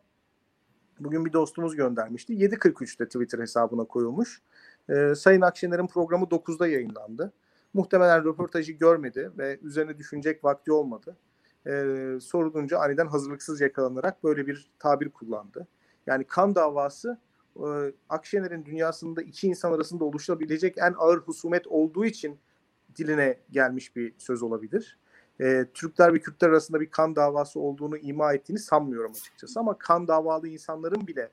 bugün bir dostumuz göndermişti. 7.43'te Twitter hesabına koyulmuş. E, Sayın Akşener'in programı 9'da yayınlandı. Muhtemelen röportajı görmedi ve üzerine düşünecek vakti olmadı. E, sorulunca aniden hazırlıksız yakalanarak böyle bir tabir kullandı. Yani kan davası e, Akşener'in dünyasında iki insan arasında oluşabilecek en ağır husumet olduğu için diline gelmiş bir söz olabilir e, Türkler ve Kürtler arasında bir kan davası olduğunu ima ettiğini sanmıyorum açıkçası. Ama kan davalı insanların bile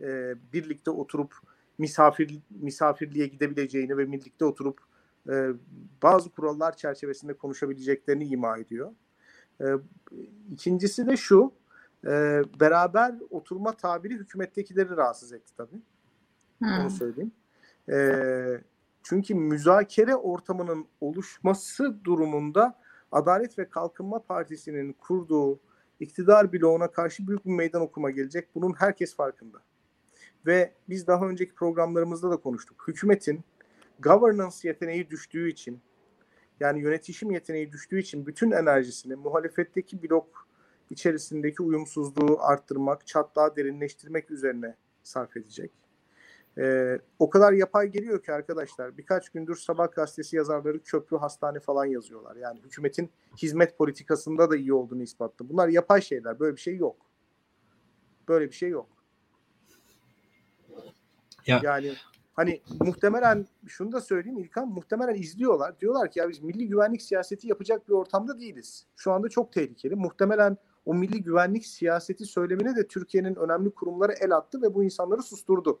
e, birlikte oturup misafir misafirliğe gidebileceğini ve birlikte oturup e, bazı kurallar çerçevesinde konuşabileceklerini ima ediyor. E, ikincisi de şu, e, beraber oturma tabiri hükümettekileri rahatsız etti tabii. Hmm. Onu söyleyeyim. E, çünkü müzakere ortamının oluşması durumunda Adalet ve Kalkınma Partisi'nin kurduğu iktidar bloğuna karşı büyük bir meydan okuma gelecek. Bunun herkes farkında. Ve biz daha önceki programlarımızda da konuştuk. Hükümetin governance yeteneği düştüğü için yani yönetişim yeteneği düştüğü için bütün enerjisini muhalefetteki blok içerisindeki uyumsuzluğu arttırmak, çatlağı derinleştirmek üzerine sarf edecek. Ee, o kadar yapay geliyor ki arkadaşlar birkaç gündür Sabah gazetesi yazarları köprü hastane falan yazıyorlar. Yani hükümetin hizmet politikasında da iyi olduğunu ispatlı. Bunlar yapay şeyler. Böyle bir şey yok. Böyle bir şey yok. Ya. Yani hani muhtemelen şunu da söyleyeyim İlkan muhtemelen izliyorlar. Diyorlar ki ya biz milli güvenlik siyaseti yapacak bir ortamda değiliz. Şu anda çok tehlikeli. Muhtemelen o milli güvenlik siyaseti söylemine de Türkiye'nin önemli kurumları el attı ve bu insanları susturdu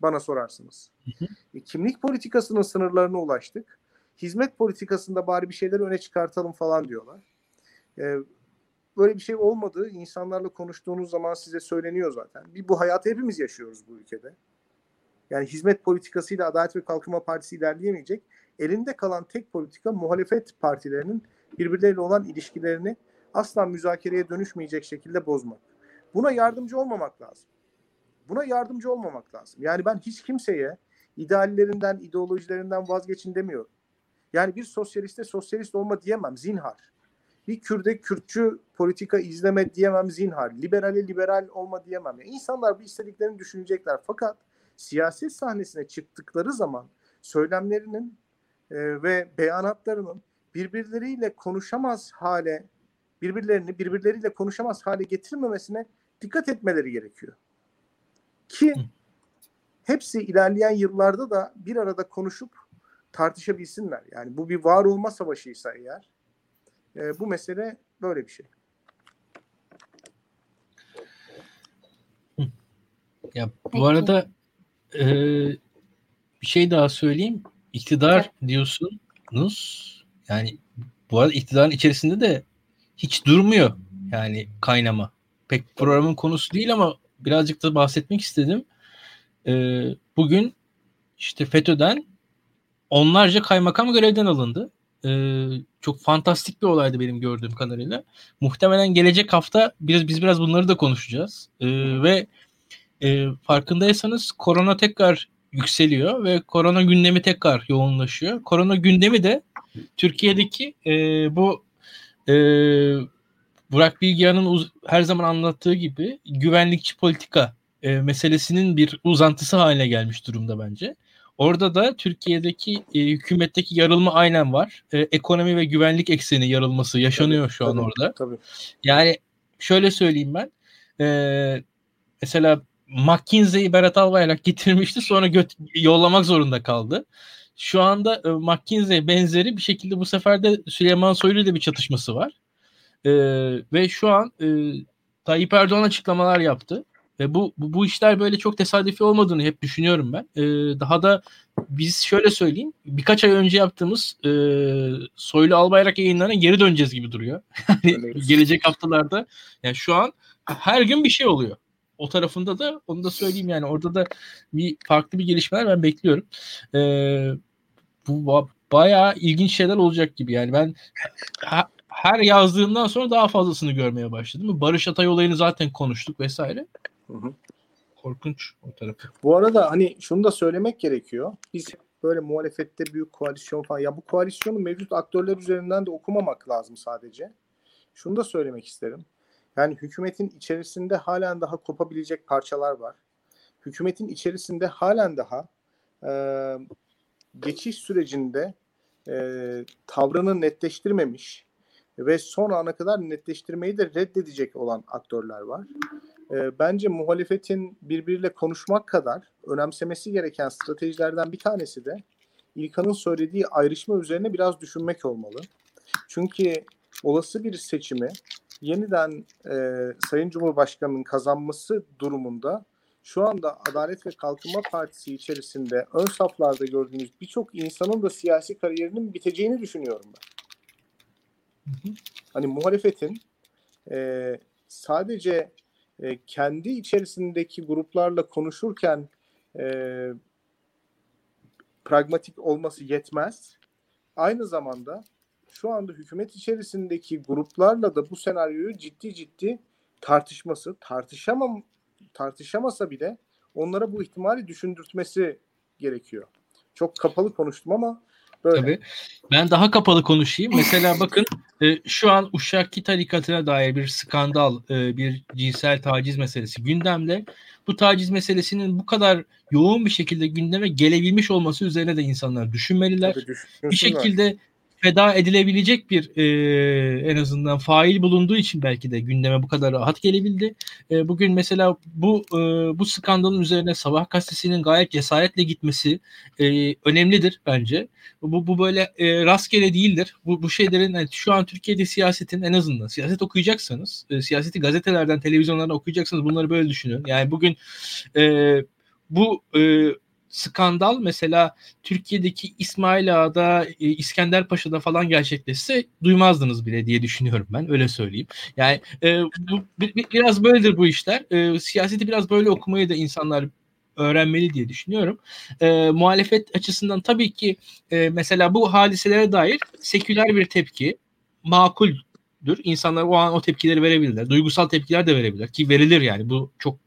bana sorarsınız. E, kimlik politikasının sınırlarına ulaştık. Hizmet politikasında bari bir şeyler öne çıkartalım falan diyorlar. E, böyle bir şey olmadığı insanlarla konuştuğunuz zaman size söyleniyor zaten. Bir bu hayatı hepimiz yaşıyoruz bu ülkede. Yani hizmet politikasıyla Adalet ve Kalkınma Partisi ilerleyemeyecek. Elinde kalan tek politika muhalefet partilerinin birbirleriyle olan ilişkilerini asla müzakereye dönüşmeyecek şekilde bozmak. Buna yardımcı olmamak lazım. Buna yardımcı olmamak lazım. Yani ben hiç kimseye ideallerinden, ideolojilerinden vazgeçin demiyorum. Yani bir sosyaliste sosyalist olma diyemem zinhar. Bir Kürde Kürtçü politika izleme diyemem zinhar. Liberale liberal olma diyemem. Yani insanlar bu istediklerini düşünecekler. Fakat siyaset sahnesine çıktıkları zaman söylemlerinin e, ve beyanatlarının birbirleriyle konuşamaz hale birbirlerini birbirleriyle konuşamaz hale getirmemesine dikkat etmeleri gerekiyor. Ki hepsi ilerleyen yıllarda da bir arada konuşup tartışabilsinler. Yani bu bir var olma savaşıysa eğer e, bu mesele böyle bir şey. Ya bu Peki. arada e, bir şey daha söyleyeyim. İktidar diyorsunuz. Yani bu arada iktidarın içerisinde de hiç durmuyor yani kaynama. Pek programın konusu değil ama birazcık da bahsetmek istedim. E, bugün işte FETÖ'den onlarca kaymakam görevden alındı. E, çok fantastik bir olaydı benim gördüğüm kadarıyla. Muhtemelen gelecek hafta biz, biz biraz bunları da konuşacağız. E, ve e, farkındaysanız korona tekrar yükseliyor ve korona gündemi tekrar yoğunlaşıyor. Korona gündemi de Türkiye'deki e, bu e, Burak Bilgehan'ın uz- her zaman anlattığı gibi güvenlikçi politika e, meselesinin bir uzantısı haline gelmiş durumda bence. Orada da Türkiye'deki e, hükümetteki yarılma aynen var. E, ekonomi ve güvenlik ekseni yarılması yaşanıyor şu an Tabii, orada. Tabii. Yani şöyle söyleyeyim ben. E, mesela McKinsey'yi Berat Albayrak getirmişti sonra göt yollamak zorunda kaldı. Şu anda e, McKinsey benzeri bir şekilde bu sefer de Süleyman Soylu ile bir çatışması var. E, ve şu an e, Tayyip Erdoğan açıklamalar yaptı. Ve bu, bu bu işler böyle çok tesadüfi olmadığını hep düşünüyorum ben. E, daha da biz şöyle söyleyeyim birkaç ay önce yaptığımız e, Soylu Albayrak yayınlarına geri döneceğiz gibi duruyor. Öyleyiz. gelecek haftalarda yani şu an her gün bir şey oluyor. O tarafında da onu da söyleyeyim yani orada da bir farklı bir gelişmeler ben bekliyorum. Ee, bu ba- bayağı ilginç şeyler olacak gibi yani ben ha- her yazdığımdan sonra daha fazlasını görmeye başladım. Barış Atay olayını zaten konuştuk vesaire. Hı hı. Korkunç o tarafı. Bu arada hani şunu da söylemek gerekiyor. Biz böyle muhalefette büyük koalisyon falan ya bu koalisyonu mevcut aktörler üzerinden de okumamak lazım sadece. Şunu da söylemek isterim. Yani hükümetin içerisinde halen daha kopabilecek parçalar var. Hükümetin içerisinde halen daha e, geçiş sürecinde e, tavrını netleştirmemiş ve son ana kadar netleştirmeyi de reddedecek olan aktörler var. E, bence muhalefetin birbiriyle konuşmak kadar önemsemesi gereken stratejilerden bir tanesi de İlkan'ın söylediği ayrışma üzerine biraz düşünmek olmalı. Çünkü olası bir seçimi yeniden e, Sayın Cumhurbaşkanı'nın kazanması durumunda şu anda Adalet ve Kalkınma Partisi içerisinde ön saflarda gördüğünüz birçok insanın da siyasi kariyerinin biteceğini düşünüyorum ben. Hani muhalefetin e, sadece e, kendi içerisindeki gruplarla konuşurken e, pragmatik olması yetmez. Aynı zamanda şu anda hükümet içerisindeki gruplarla da bu senaryoyu ciddi ciddi tartışması, tartışamam tartışamasa bile onlara bu ihtimali düşündürtmesi gerekiyor. Çok kapalı konuştum ama böyle. Tabii. Ben daha kapalı konuşayım. Mesela bakın e, şu an Uşakki tarikatına dair bir skandal, e, bir cinsel taciz meselesi gündemde. Bu taciz meselesinin bu kadar yoğun bir şekilde gündeme gelebilmiş olması üzerine de insanlar düşünmeliler. Tabii bir şekilde feda edilebilecek bir e, en azından fail bulunduğu için belki de gündeme bu kadar rahat gelebildi. E, bugün mesela bu e, bu skandalın üzerine Sabah gazetesinin gayet cesaretle gitmesi e, önemlidir bence. Bu, bu böyle e, rastgele değildir. Bu, bu şeylerin yani şu an Türkiye'de siyasetin en azından siyaset okuyacaksanız, e, siyaseti gazetelerden, televizyonlardan okuyacaksanız bunları böyle düşünün. Yani bugün e, bu e, skandal mesela Türkiye'deki İsmail Ağa'da, e, İskender Paşa'da falan gerçekleşse duymazdınız bile diye düşünüyorum ben. Öyle söyleyeyim. Yani e, bu, bi- bi- biraz böyledir bu işler. E, siyaseti biraz böyle okumayı da insanlar öğrenmeli diye düşünüyorum. E, muhalefet açısından tabii ki e, mesela bu hadiselere dair seküler bir tepki makuldür. İnsanlar o an o tepkileri verebilirler. Duygusal tepkiler de verebilirler ki verilir yani. Bu çok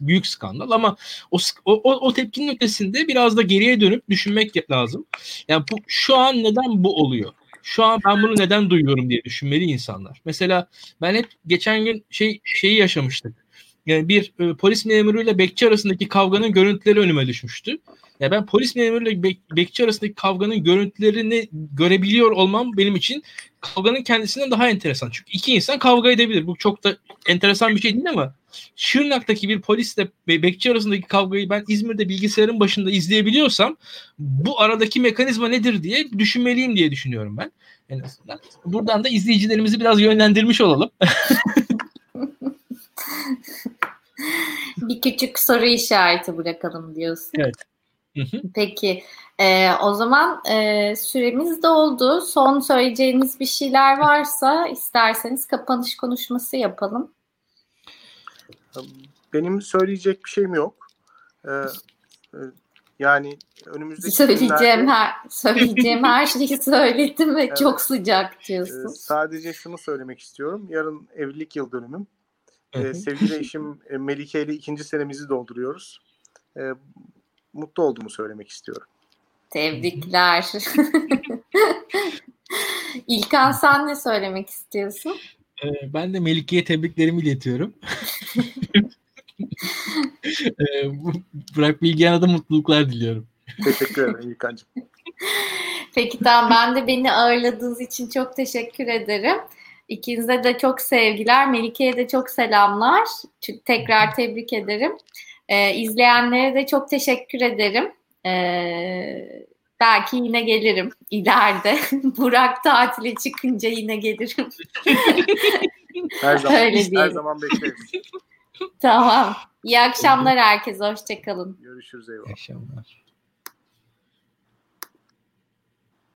büyük skandal ama o, o, o tepkinin ötesinde biraz da geriye dönüp düşünmek lazım. Yani bu şu an neden bu oluyor? Şu an ben bunu neden duyuyorum diye düşünmeli insanlar. Mesela ben hep geçen gün şey şeyi yaşamıştık. Yani bir e, polis memuruyla bekçi arasındaki kavganın görüntüleri önüme düşmüştü. Ya ben polis memuruyla bek, bekçi arasındaki kavganın görüntülerini görebiliyor olmam benim için kavganın kendisinden daha enteresan. Çünkü iki insan kavga edebilir. Bu çok da enteresan bir şey değil ama Şırnak'taki bir polisle bekçi arasındaki kavgayı ben İzmir'de bilgisayarın başında izleyebiliyorsam bu aradaki mekanizma nedir diye düşünmeliyim diye düşünüyorum ben. En azından. Buradan da izleyicilerimizi biraz yönlendirmiş olalım. bir küçük soru işareti bırakalım diyorsun. Evet. Peki e, o zaman e, süremiz doldu. Son söyleyeceğiniz bir şeyler varsa isterseniz kapanış konuşması yapalım. Benim söyleyecek bir şeyim yok. Ee, e, yani önümüzdeki söyleyeceğim günlerde... her söyleyeceğim her şeyi söyledim ve evet. çok sıcak diyorsun. Ee, sadece şunu söylemek istiyorum. Yarın evlilik yıl dönümüm. Ee, sevgili eşim e, Melike ile ikinci senemizi dolduruyoruz. Ee, mutlu olduğumu söylemek istiyorum. Tebrikler. İlkan sen ne söylemek istiyorsun? Ee, ben de Melike'ye tebriklerimi iletiyorum. Ee, Burak Bilgehan'a da mutluluklar diliyorum. Teşekkür ederim İlkan'cığım. Peki tamam ben de beni ağırladığınız için çok teşekkür ederim. İkinize de çok sevgiler. Melike'ye de çok selamlar. Tekrar tebrik ederim. Ee, izleyenlere de çok teşekkür ederim. Ee, belki yine gelirim ileride. Burak tatile çıkınca yine gelirim. her zaman, Öyle her zaman bekleriz. Tamam. İyi akşamlar herkese. Hoşçakalın. Görüşürüz. Eyvallah. İyi akşamlar.